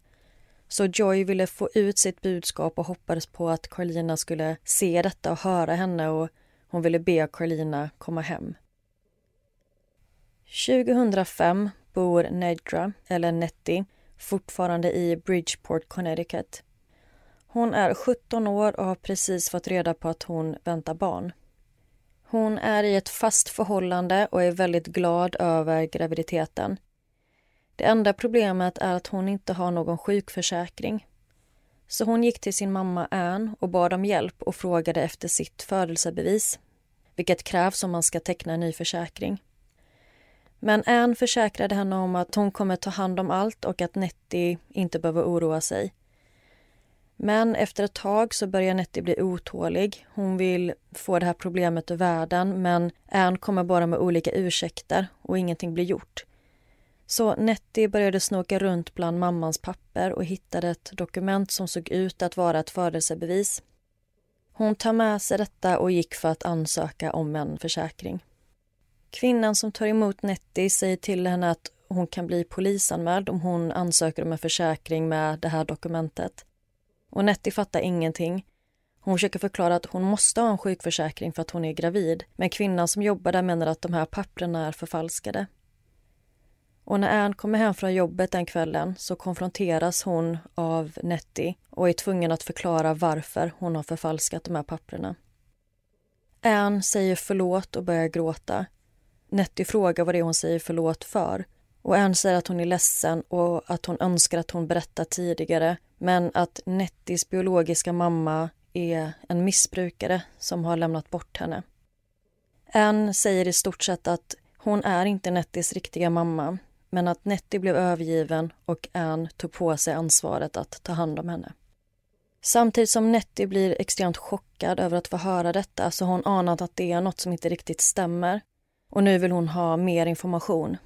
Så Joy ville få ut sitt budskap och hoppades på att Carlina skulle se detta och höra henne och hon ville be Carlina komma hem. 2005 bor Nedra, eller Nettie, fortfarande i Bridgeport, Connecticut. Hon är 17 år och har precis fått reda på att hon väntar barn. Hon är i ett fast förhållande och är väldigt glad över graviditeten. Det enda problemet är att hon inte har någon sjukförsäkring. Så hon gick till sin mamma Ann och bad om hjälp och frågade efter sitt födelsebevis, vilket krävs om man ska teckna en ny försäkring. Men Ann försäkrade henne om att hon kommer ta hand om allt och att Nettie inte behöver oroa sig. Men efter ett tag så börjar Nettie bli otålig. Hon vill få det här problemet ur världen men Ann kommer bara med olika ursäkter och ingenting blir gjort. Så Nettie började snoka runt bland mammans papper och hittade ett dokument som såg ut att vara ett födelsebevis. Hon tar med sig detta och gick för att ansöka om en försäkring. Kvinnan som tar emot Nettie säger till henne att hon kan bli polisanmäld om hon ansöker om en försäkring med det här dokumentet. Och Nettie fattar ingenting. Hon försöker förklara att hon måste ha en sjukförsäkring för att hon är gravid. Men kvinnan som jobbar där menar att de här papperna är förfalskade. Och när Ann kommer hem från jobbet den kvällen så konfronteras hon av Nettie och är tvungen att förklara varför hon har förfalskat de här papperna. Ann säger förlåt och börjar gråta. Nettie frågar vad det är hon säger förlåt för. Och Ann säger att hon är ledsen och att hon önskar att hon berättat tidigare men att Nettis biologiska mamma är en missbrukare som har lämnat bort henne. Ann säger i stort sett att hon är inte Nettis riktiga mamma men att Nettie blev övergiven och Ann tog på sig ansvaret att ta hand om henne. Samtidigt som Nettie blir extremt chockad över att få höra detta så har hon anat att det är något som inte riktigt stämmer och nu vill hon ha mer information.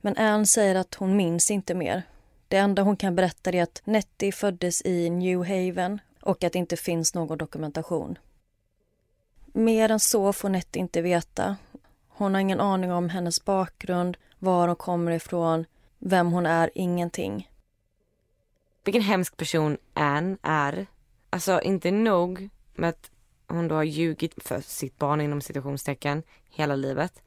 Men Ann säger att hon minns inte mer. Det enda hon kan berätta är att Nettie föddes i New Haven och att det inte finns någon dokumentation. Mer än så får Nettie inte veta. Hon har ingen aning om hennes bakgrund, var hon kommer ifrån, vem hon är, ingenting. Vilken hemsk person Ann är. Alltså inte nog med att hon då har ljugit för sitt barn inom situationstecken hela livet.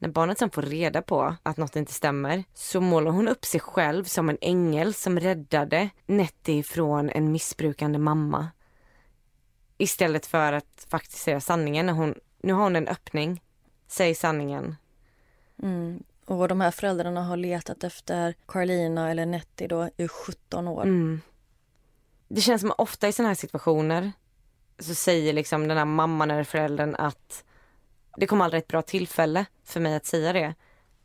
När barnet sen får reda på att något inte stämmer så målar hon upp sig själv som en ängel som räddade Nettie från en missbrukande mamma. Istället för att faktiskt säga sanningen. När hon, nu har hon en öppning. Säg sanningen. Mm. Och de här föräldrarna har letat efter Carlina eller Nettie då i 17 år. Mm. Det känns som ofta i sådana här situationer så säger liksom den här mamman eller föräldern att det kommer aldrig ett bra tillfälle för mig att säga det.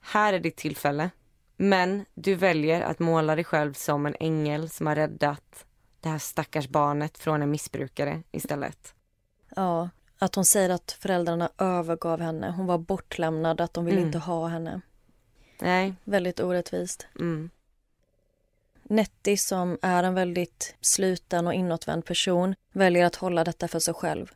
Här är ditt tillfälle. Men du väljer att måla dig själv som en ängel som har räddat det här stackars barnet från en missbrukare istället. Ja, att hon säger att föräldrarna övergav henne. Hon var bortlämnad, att de ville mm. inte ha henne. Nej. Väldigt orättvist. Mm. Nettie, som är en väldigt sluten och inåtvänd person, väljer att hålla detta för sig själv.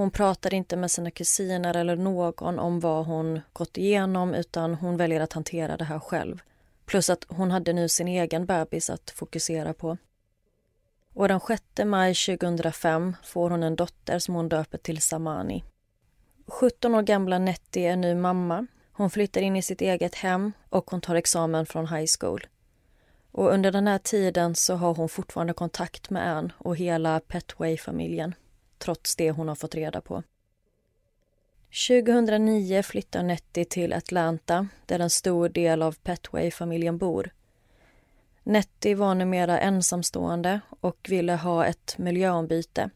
Hon pratar inte med sina kusiner eller någon om vad hon gått igenom utan hon väljer att hantera det här själv. Plus att hon hade nu sin egen bebis att fokusera på. Och den 6 maj 2005 får hon en dotter som hon döper till Samani. 17 år gamla Nettie är nu mamma. Hon flyttar in i sitt eget hem och hon tar examen från high school. Och under den här tiden så har hon fortfarande kontakt med Ann och hela Petway-familjen trots det hon har fått reda på. 2009 flyttar Nettie till Atlanta där en stor del av Petway-familjen bor. Nettie var numera ensamstående och ville ha ett miljöombyte.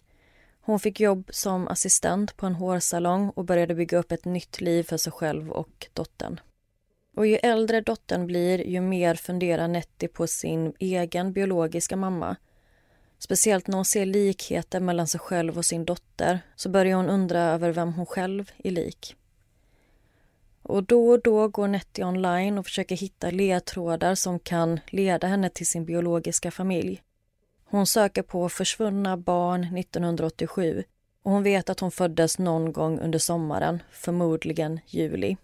Hon fick jobb som assistent på en hårsalong och började bygga upp ett nytt liv för sig själv och dottern. Och ju äldre dottern blir, ju mer funderar Nettie på sin egen biologiska mamma. Speciellt när hon ser likheter mellan sig själv och sin dotter så börjar hon undra över vem hon själv är lik. Och då och då går Nettie online och försöker hitta ledtrådar som kan leda henne till sin biologiska familj. Hon söker på försvunna barn 1987 och hon vet att hon föddes någon gång under sommaren, förmodligen juli.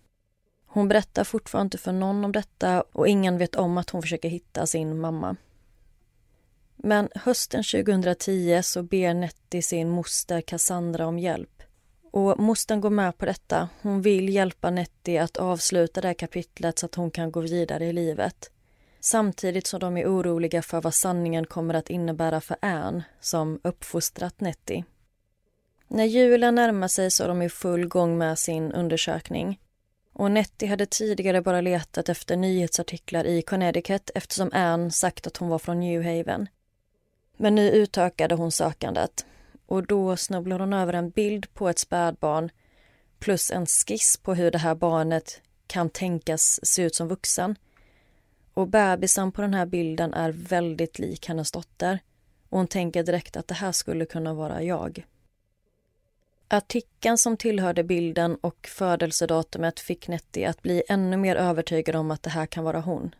Hon berättar fortfarande inte för någon om detta och ingen vet om att hon försöker hitta sin mamma. Men hösten 2010 så ber Nettie sin moster Cassandra om hjälp. Och mostern går med på detta. Hon vill hjälpa Nettie att avsluta det här kapitlet så att hon kan gå vidare i livet. Samtidigt som de är oroliga för vad sanningen kommer att innebära för Anne som uppfostrat Nettie. När julen närmar sig så är de i full gång med sin undersökning. Och Nettie hade tidigare bara letat efter nyhetsartiklar i Connecticut eftersom Anne sagt att hon var från New Haven. Men nu utökade hon sökandet och då snubblade hon över en bild på ett spädbarn plus en skiss på hur det här barnet kan tänkas se ut som vuxen. Och bebisen på den här bilden är väldigt lik hennes dotter och hon tänker direkt att det här skulle kunna vara jag. Artikeln som tillhörde bilden och födelsedatumet fick Nettie att bli ännu mer övertygad om att det här kan vara hon.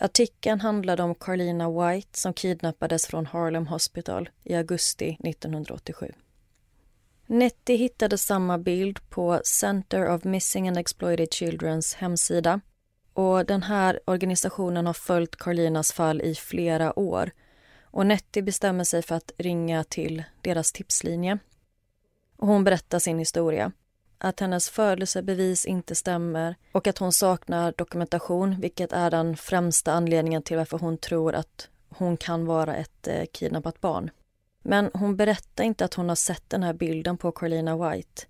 Artikeln handlade om Carlina White som kidnappades från Harlem Hospital i augusti 1987. Nettie hittade samma bild på Center of Missing and Exploited Childrens hemsida. Och Den här organisationen har följt Carlinas fall i flera år. Och Nettie bestämmer sig för att ringa till deras tipslinje. Och hon berättar sin historia att hennes födelsebevis inte stämmer och att hon saknar dokumentation vilket är den främsta anledningen till varför hon tror att hon kan vara ett eh, kidnappat barn. Men hon berättar inte att hon har sett den här bilden på Carolina White.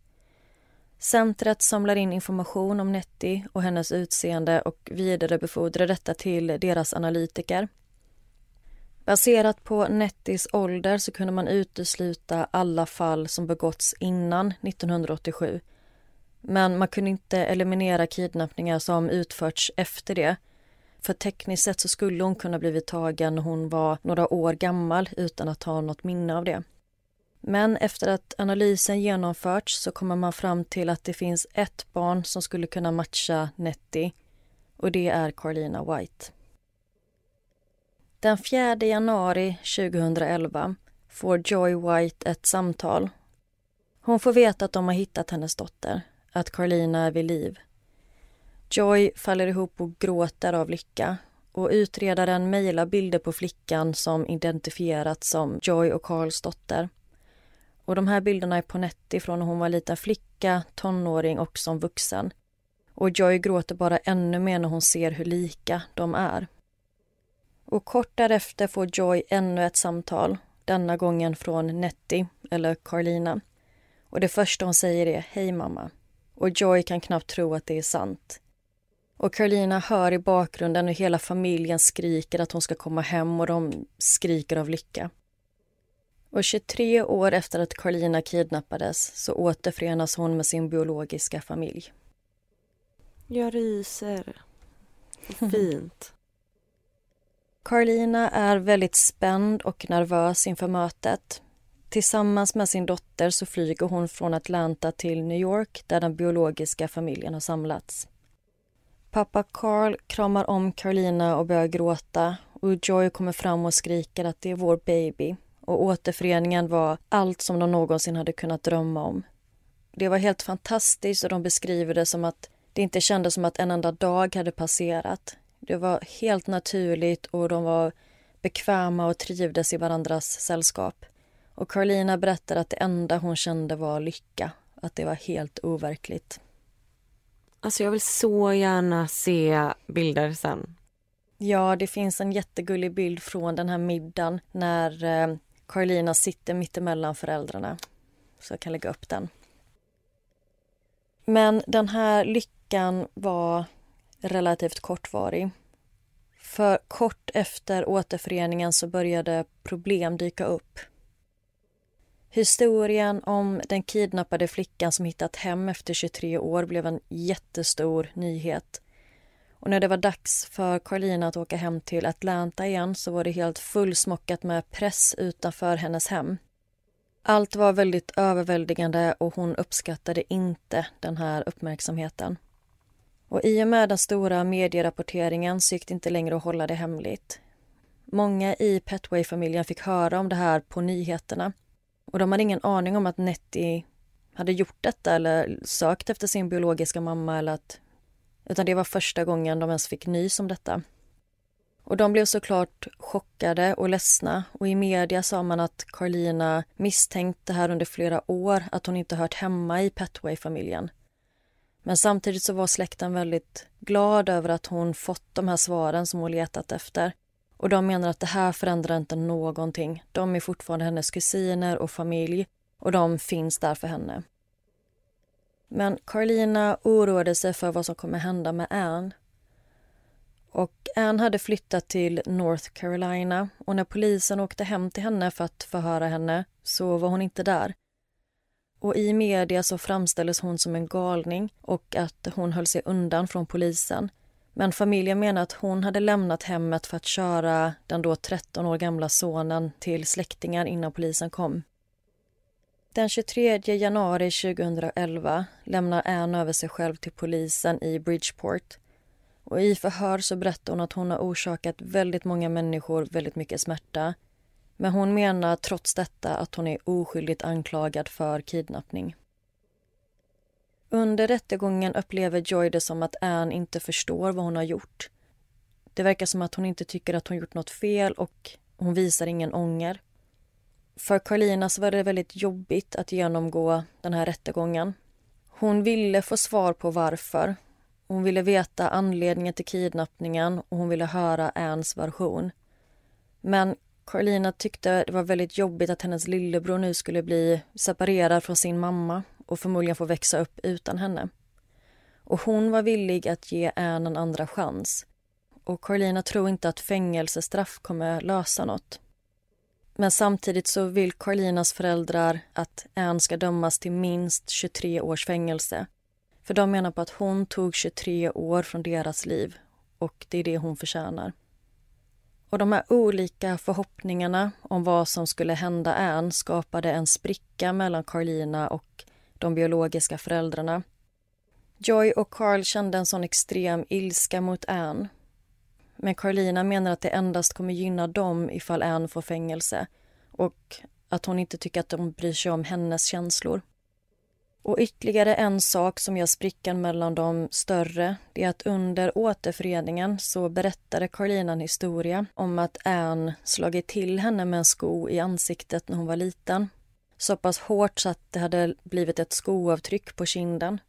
Centret samlar in information om Nettie och hennes utseende och vidarebefordrar detta till deras analytiker. Baserat på Netties ålder så kunde man utesluta alla fall som begåtts innan 1987 men man kunde inte eliminera kidnappningar som utförts efter det. För tekniskt sett så skulle hon kunna blivit tagen när hon var några år gammal utan att ha något minne av det. Men efter att analysen genomförts så kommer man fram till att det finns ett barn som skulle kunna matcha Nettie och det är Carlina White. Den 4 januari 2011 får Joy White ett samtal. Hon får veta att de har hittat hennes dotter att Carlina är vid liv. Joy faller ihop och gråter av lycka och utredaren mejlar bilder på flickan som identifierats som Joy och Carls dotter. Och de här bilderna är på Nettie från när hon var liten flicka, tonåring och som vuxen. Och Joy gråter bara ännu mer när hon ser hur lika de är. Och kort därefter får Joy ännu ett samtal, denna gången från Nettie, eller Carlina. Och det första hon säger är Hej mamma och Joy kan knappt tro att det är sant. Och Carolina hör i bakgrunden hur hela familjen skriker att hon ska komma hem och de skriker av lycka. Och 23 år efter att Carolina kidnappades så återförenas hon med sin biologiska familj. Jag ryser. Fint. Carolina är väldigt spänd och nervös inför mötet. Tillsammans med sin dotter så flyger hon från Atlanta till New York där den biologiska familjen har samlats. Pappa Carl kramar om Carolina och börjar gråta och Joy kommer fram och skriker att det är vår baby och återföreningen var allt som de någonsin hade kunnat drömma om. Det var helt fantastiskt och de beskriver det som att det inte kändes som att en enda dag hade passerat. Det var helt naturligt och de var bekväma och trivdes i varandras sällskap. Och Carolina berättar att det enda hon kände var lycka, att det var helt overkligt. Alltså jag vill så gärna se bilder sen. Ja, det finns en jättegullig bild från den här middagen när eh, Carolina sitter mittemellan föräldrarna. Så jag kan lägga upp den. Men den här lyckan var relativt kortvarig. För kort efter återföreningen så började problem dyka upp. Historien om den kidnappade flickan som hittat hem efter 23 år blev en jättestor nyhet. Och när det var dags för Carlina att åka hem till Atlanta igen så var det helt fullsmockat med press utanför hennes hem. Allt var väldigt överväldigande och hon uppskattade inte den här uppmärksamheten. Och I och med den stora medierapporteringen så gick det inte längre att hålla det hemligt. Många i Petway-familjen fick höra om det här på nyheterna. Och de hade ingen aning om att Nettie hade gjort detta eller sökt efter sin biologiska mamma eller att... Utan det var första gången de ens fick nys om detta. Och de blev såklart chockade och ledsna och i media sa man att Carlina misstänkt det här under flera år, att hon inte hört hemma i Petway-familjen. Men samtidigt så var släkten väldigt glad över att hon fått de här svaren som hon letat efter. Och de menar att det här förändrar inte någonting. De är fortfarande hennes kusiner och familj och de finns där för henne. Men Carlina oroade sig för vad som kommer hända med Anne. Och Anne hade flyttat till North Carolina och när polisen åkte hem till henne för att förhöra henne så var hon inte där. Och i media så framställdes hon som en galning och att hon höll sig undan från polisen. Men familjen menar att hon hade lämnat hemmet för att köra den då 13 år gamla sonen till släktingar innan polisen kom. Den 23 januari 2011 lämnar Anne över sig själv till polisen i Bridgeport. Och I förhör så berättar hon att hon har orsakat väldigt många människor väldigt mycket smärta. Men hon menar trots detta att hon är oskyldigt anklagad för kidnappning. Under rättegången upplever Joy det som att Anne inte förstår vad hon har gjort. Det verkar som att hon inte tycker att hon gjort något fel och hon visar ingen ånger. För Carlina så var det väldigt jobbigt att genomgå den här rättegången. Hon ville få svar på varför. Hon ville veta anledningen till kidnappningen och hon ville höra Anns version. Men Carlina tyckte det var väldigt jobbigt att hennes lillebror nu skulle bli separerad från sin mamma och förmodligen få växa upp utan henne. Och hon var villig att ge Anne en andra chans. Och Carlina tror inte att fängelsestraff kommer lösa något. Men samtidigt så vill Carlinas föräldrar att Anne ska dömas till minst 23 års fängelse. För de menar på att hon tog 23 år från deras liv och det är det hon förtjänar. Och de här olika förhoppningarna om vad som skulle hända Anne skapade en spricka mellan Carlina och de biologiska föräldrarna. Joy och Carl kände en sån extrem ilska mot Anne men Carlina menar att det endast kommer gynna dem ifall Anne får fängelse och att hon inte tycker att de bryr sig om hennes känslor. Och ytterligare en sak som gör sprickan mellan dem större det är att under återföreningen så berättade Carlina en historia om att Anne slagit till henne med en sko i ansiktet när hon var liten. Så pass hårt så att det hade blivit ett skoavtryck på kinden.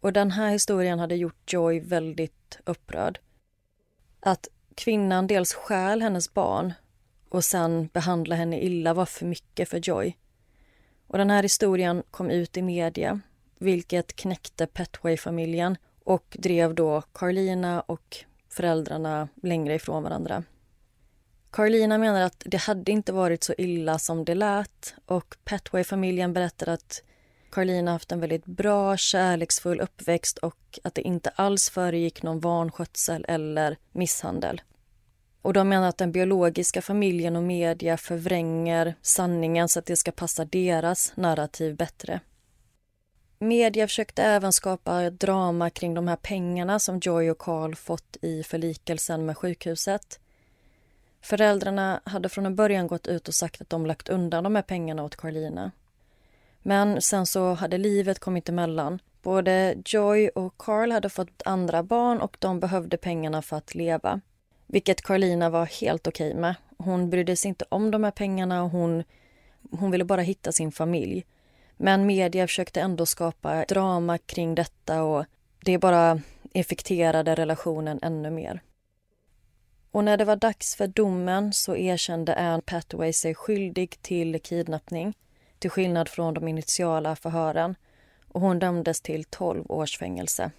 Och den här historien hade gjort Joy väldigt upprörd. Att kvinnan dels stjäl hennes barn och sen behandlar henne illa var för mycket för Joy. Och den här historien kom ut i media, vilket knäckte Petway-familjen och drev då Carlina och föräldrarna längre ifrån varandra. Carolina menar att det hade inte varit så illa som det lät och Petway-familjen berättar att Carolina haft en väldigt bra, kärleksfull uppväxt och att det inte alls föregick någon vanskötsel eller misshandel. Och de menar att den biologiska familjen och media förvränger sanningen så att det ska passa deras narrativ bättre. Media försökte även skapa drama kring de här pengarna som Joy och Carl fått i förlikelsen med sjukhuset. Föräldrarna hade från en början gått ut och sagt att de lagt undan de här pengarna åt Carlina. Men sen så hade livet kommit emellan. Både Joy och Carl hade fått andra barn och de behövde pengarna för att leva. Vilket Carlina var helt okej okay med. Hon brydde sig inte om de här pengarna och hon, hon ville bara hitta sin familj. Men media försökte ändå skapa drama kring detta och det bara infekterade relationen ännu mer. Och när det var dags för domen så erkände Anne Pathway sig skyldig till kidnappning till skillnad från de initiala förhören och hon dömdes till 12 års fängelse.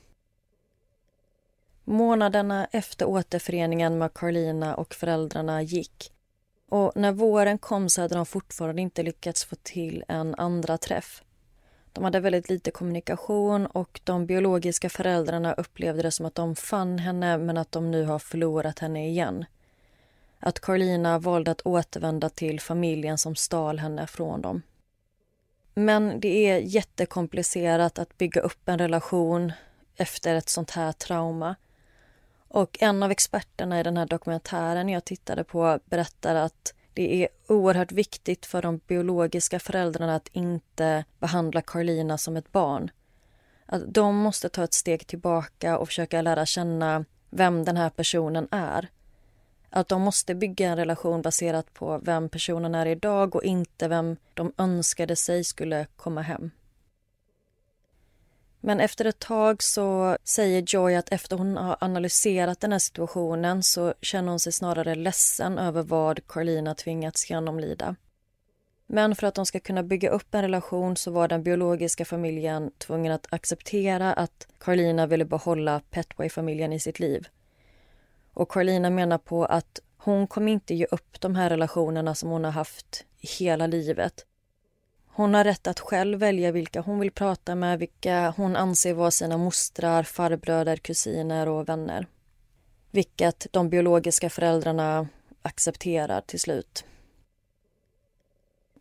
Månaderna efter återföreningen med Carlina och föräldrarna gick och när våren kom så hade de fortfarande inte lyckats få till en andra träff. De hade väldigt lite kommunikation och de biologiska föräldrarna upplevde det som att de fann henne men att de nu har förlorat henne igen. Att Carlina valde att återvända till familjen som stal henne från dem. Men det är jättekomplicerat att bygga upp en relation efter ett sånt här trauma. Och en av experterna i den här dokumentären jag tittade på berättar att det är oerhört viktigt för de biologiska föräldrarna att inte behandla Carlina som ett barn. Att de måste ta ett steg tillbaka och försöka lära känna vem den här personen är. Att de måste bygga en relation baserat på vem personen är idag och inte vem de önskade sig skulle komma hem. Men efter ett tag så säger Joy att efter hon har analyserat den här situationen så känner hon sig snarare ledsen över vad Carlina tvingats genomlida. Men för att de ska kunna bygga upp en relation så var den biologiska familjen tvungen att acceptera att Carlina ville behålla Petway-familjen i sitt liv. Och Carlina menar på att hon kommer inte ge upp de här relationerna som hon har haft hela livet. Hon har rätt att själv välja vilka hon vill prata med, vilka hon anser vara sina mostrar, farbröder, kusiner och vänner. Vilket de biologiska föräldrarna accepterar till slut.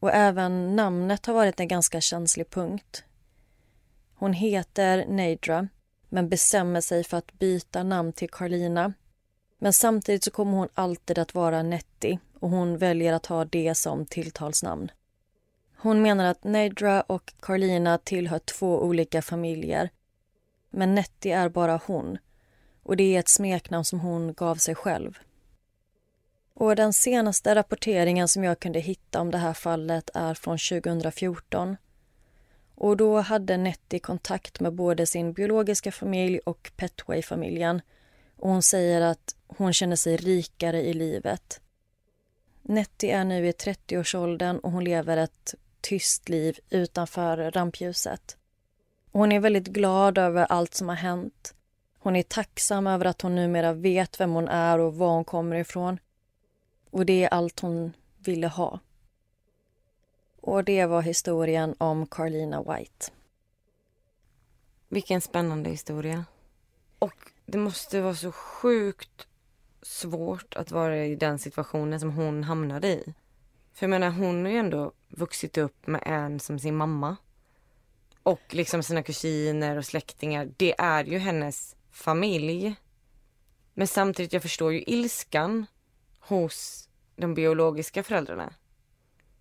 Och även namnet har varit en ganska känslig punkt. Hon heter Neidra, men bestämmer sig för att byta namn till Carlina. Men samtidigt så kommer hon alltid att vara Nettie och hon väljer att ha det som tilltalsnamn. Hon menar att Nedra och Carlina tillhör två olika familjer. Men Nettie är bara hon och det är ett smeknamn som hon gav sig själv. Och Den senaste rapporteringen som jag kunde hitta om det här fallet är från 2014. Och Då hade Nettie kontakt med både sin biologiska familj och Petway-familjen. Och Hon säger att hon känner sig rikare i livet. Nettie är nu i 30-årsåldern och hon lever ett tyst liv utanför rampljuset. hon är väldigt glad över allt som har hänt. Hon är tacksam över att hon numera vet vem hon är och var hon kommer ifrån. Och det är allt hon ville ha. Och det var historien om Carlina White. Vilken spännande historia. Och det måste vara så sjukt svårt att vara i den situationen som hon hamnade i. För jag menar, hon har ju ändå vuxit upp med en som sin mamma. Och liksom sina kusiner och släktingar. Det är ju hennes familj. Men samtidigt, jag förstår ju ilskan hos de biologiska föräldrarna.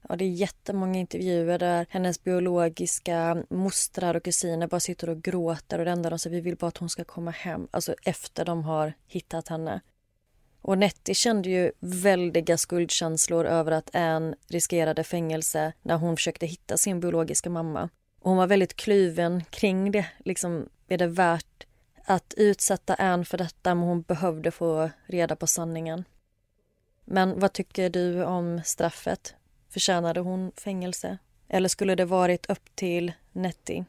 Ja, det är jättemånga intervjuer där hennes biologiska mostrar och kusiner bara sitter och gråter och det enda de säger vi vill bara att hon ska komma hem. Alltså efter de har hittat henne. Och Nettie kände ju väldiga skuldkänslor över att Anne riskerade fängelse när hon försökte hitta sin biologiska mamma. Och hon var väldigt kluven kring det. Liksom, är det värt att utsätta Anne för detta? Men hon behövde få reda på sanningen. Men vad tycker du om straffet? Förtjänade hon fängelse? Eller skulle det varit upp till Nettie?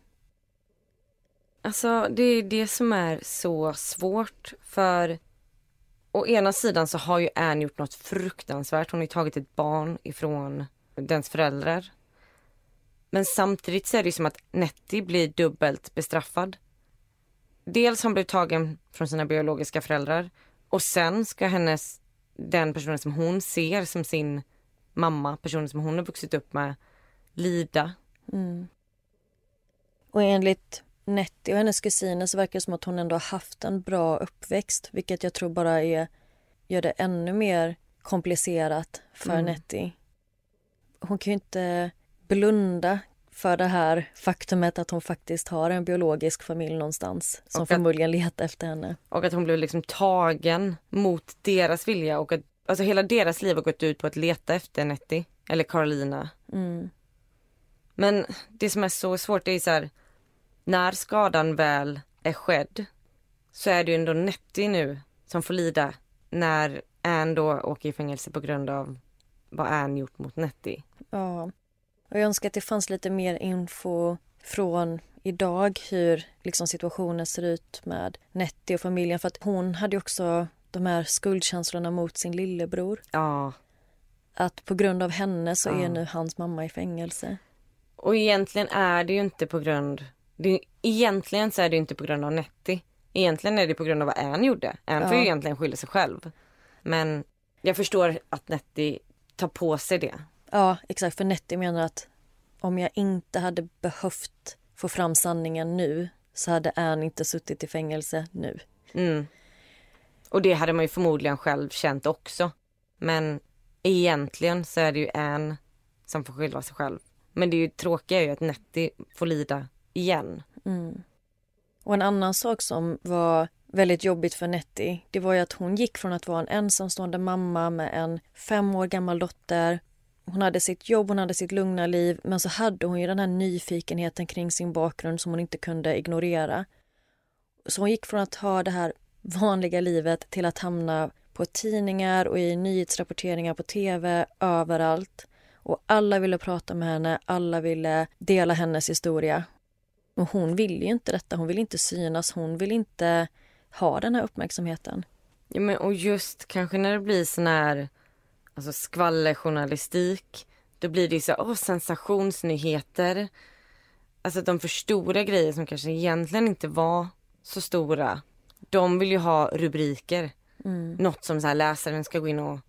Alltså, det är det som är så svårt. För å ena sidan så har ju Anne gjort något fruktansvärt. Hon har tagit ett barn ifrån dens föräldrar. Men samtidigt så är det som att Nettie blir dubbelt bestraffad. Dels har hon blivit tagen från sina biologiska föräldrar och sen ska hennes, den personen som hon ser som sin mamma, personen som hon har vuxit upp med, lida. Mm. Och enligt Nettie och hennes kusiner så verkar det som att hon ändå har haft en bra uppväxt vilket jag tror bara är, gör det ännu mer komplicerat för mm. Nettie. Hon kan ju inte blunda för det här faktumet att hon faktiskt har en biologisk familj någonstans som att, förmodligen letar efter henne. Och att hon blev liksom tagen mot deras vilja och att alltså hela deras liv har gått ut på att leta efter Nettie eller Carolina. Mm. Men det som är så svårt är så här när skadan väl är skedd så är det ju ändå Nettie nu som får lida när Anne då åker i fängelse på grund av vad Anne gjort mot Nettie. Ja. Och jag önskar att det fanns lite mer info från idag hur liksom situationen ser ut med Nettie och familjen. För att hon hade också de här skuldkänslorna mot sin lillebror. Ja. Att på grund av henne så ja. är nu hans mamma i fängelse. Och egentligen är det ju inte på grund... Det, egentligen så är det inte på grund av Nettie. Egentligen är det på grund av vad Anne gjorde. Anne ja. får ju egentligen skylla sig själv. Men jag förstår att Nettie tar på sig det. Ja, exakt. För Nettie menar att om jag inte hade behövt få fram sanningen nu så hade Anne inte suttit i fängelse nu. Mm. Och det hade man ju förmodligen själv känt också. Men egentligen så är det ju Anne som får skylla sig själv. Men det är ju tråkiga är ju att Nettie får lida igen. Mm. Och en annan sak som var väldigt jobbigt för Nettie, det var ju att hon gick från att vara en ensamstående mamma med en fem år gammal dotter. Hon hade sitt jobb, hon hade sitt lugna liv, men så hade hon ju den här nyfikenheten kring sin bakgrund som hon inte kunde ignorera. Så hon gick från att ha det här vanliga livet till att hamna på tidningar och i nyhetsrapporteringar på tv, överallt. Och alla ville prata med henne, alla ville dela hennes historia. Och hon ville ju inte detta, hon vill inte synas, hon vill inte ha den här uppmärksamheten. Ja, men och just kanske när det blir sån här alltså skvallerjournalistik, då blir det så åh, sensationsnyheter. Alltså de för stora grejer som kanske egentligen inte var så stora. De vill ju ha rubriker. Mm. Något som så här läsaren ska gå in och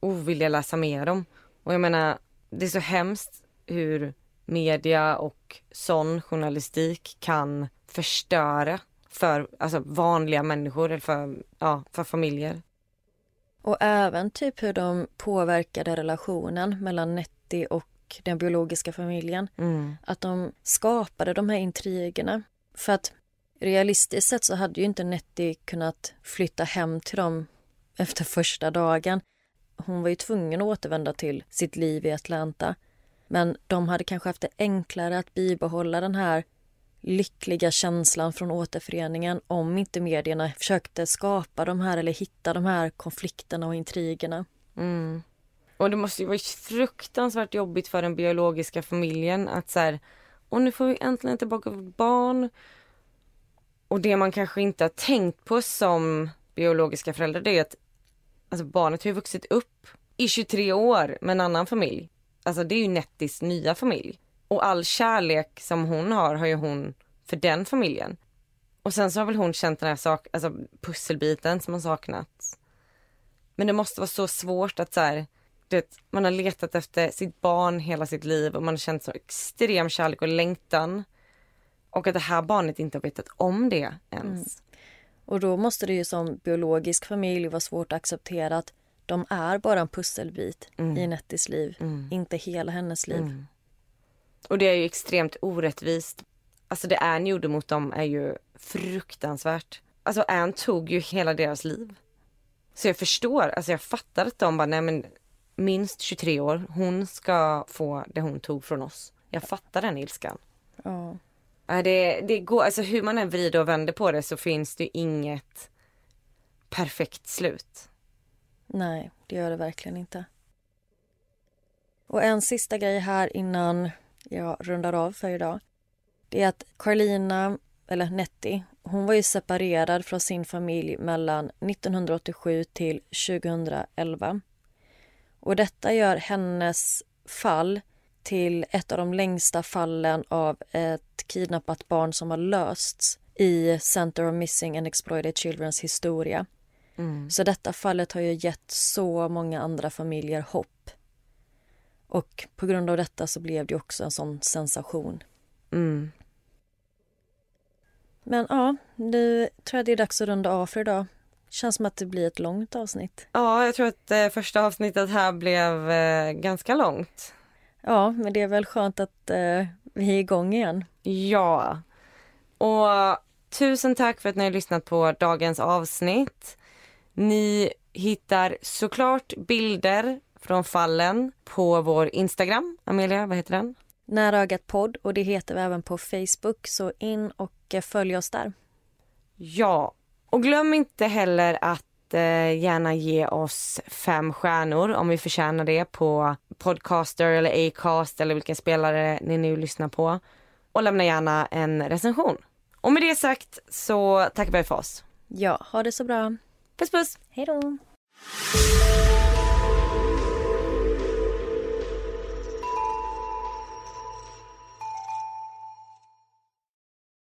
oh, vilja läsa mer om. Och jag menar, det är så hemskt hur media och sån journalistik kan förstöra för alltså, vanliga människor eller för, ja, för familjer. Och även typ hur de påverkade relationen mellan Nettie och den biologiska familjen. Mm. Att de skapade de här intrigerna. För att realistiskt sett så hade ju inte Nettie kunnat flytta hem till dem efter första dagen. Hon var ju tvungen att återvända till sitt liv i Atlanta. Men de hade kanske haft det enklare att bibehålla den här lyckliga känslan från återföreningen om inte medierna försökte skapa de här eller hitta de här konflikterna och intrigerna. Mm. Och det måste ju vara fruktansvärt jobbigt för den biologiska familjen att så här, och nu får vi äntligen tillbaka vårt barn. Och det man kanske inte har tänkt på som biologiska föräldrar det är att alltså barnet har ju vuxit upp i 23 år med en annan familj. Alltså det är ju Nettis nya familj. Och all kärlek som hon har, har ju hon för den familjen. Och sen så har väl hon känt den här sak, alltså pusselbiten som har saknats. Men det måste vara så svårt att så här, vet, man har letat efter sitt barn hela sitt liv och man har känt så extrem kärlek och längtan. Och att det här barnet inte har vetat om det ens. Mm. Och då måste det ju som biologisk familj vara svårt att acceptera att de är bara en pusselbit mm. i Nettis liv, mm. inte hela hennes liv. Mm. Och det är ju extremt orättvist. Alltså det Anne gjorde mot dem är ju fruktansvärt. Alltså Anne tog ju hela deras liv. Så jag förstår, alltså jag fattar att de bara, nej men minst 23 år, hon ska få det hon tog från oss. Jag fattar den ilskan. Ja. Det, det går, alltså hur man än vrider och vänder på det så finns det inget perfekt slut. Nej, det gör det verkligen inte. Och en sista grej här innan jag rundar av för idag. Det är att Carlina, eller Nettie, hon var ju separerad från sin familj mellan 1987 till 2011. Och detta gör hennes fall till ett av de längsta fallen av ett kidnappat barn som har lösts i Center of Missing and Exploited Children's historia. Mm. Så detta fallet har ju gett så många andra familjer hopp. Och på grund av detta så blev det också en sån sensation. Mm. Men ja, nu tror jag det är dags att runda av för idag. Känns som att det blir ett långt avsnitt. Ja, jag tror att eh, första avsnittet här blev eh, ganska långt. Ja, men det är väl skönt att eh, vi är igång igen. Ja. Och tusen tack för att ni har lyssnat på dagens avsnitt. Ni hittar såklart bilder från fallen på vår Instagram. Amelia, vad heter den? Nära ögat podd och det heter vi även på Facebook så in och eh, följ oss där. Ja, och glöm inte heller att eh, gärna ge oss fem stjärnor om vi förtjänar det på Podcaster eller Acast eller vilken spelare ni nu lyssnar på. Och lämna gärna en recension. Och med det sagt så tackar vi för oss. Ja, ha det så bra. Puss puss. Hej då.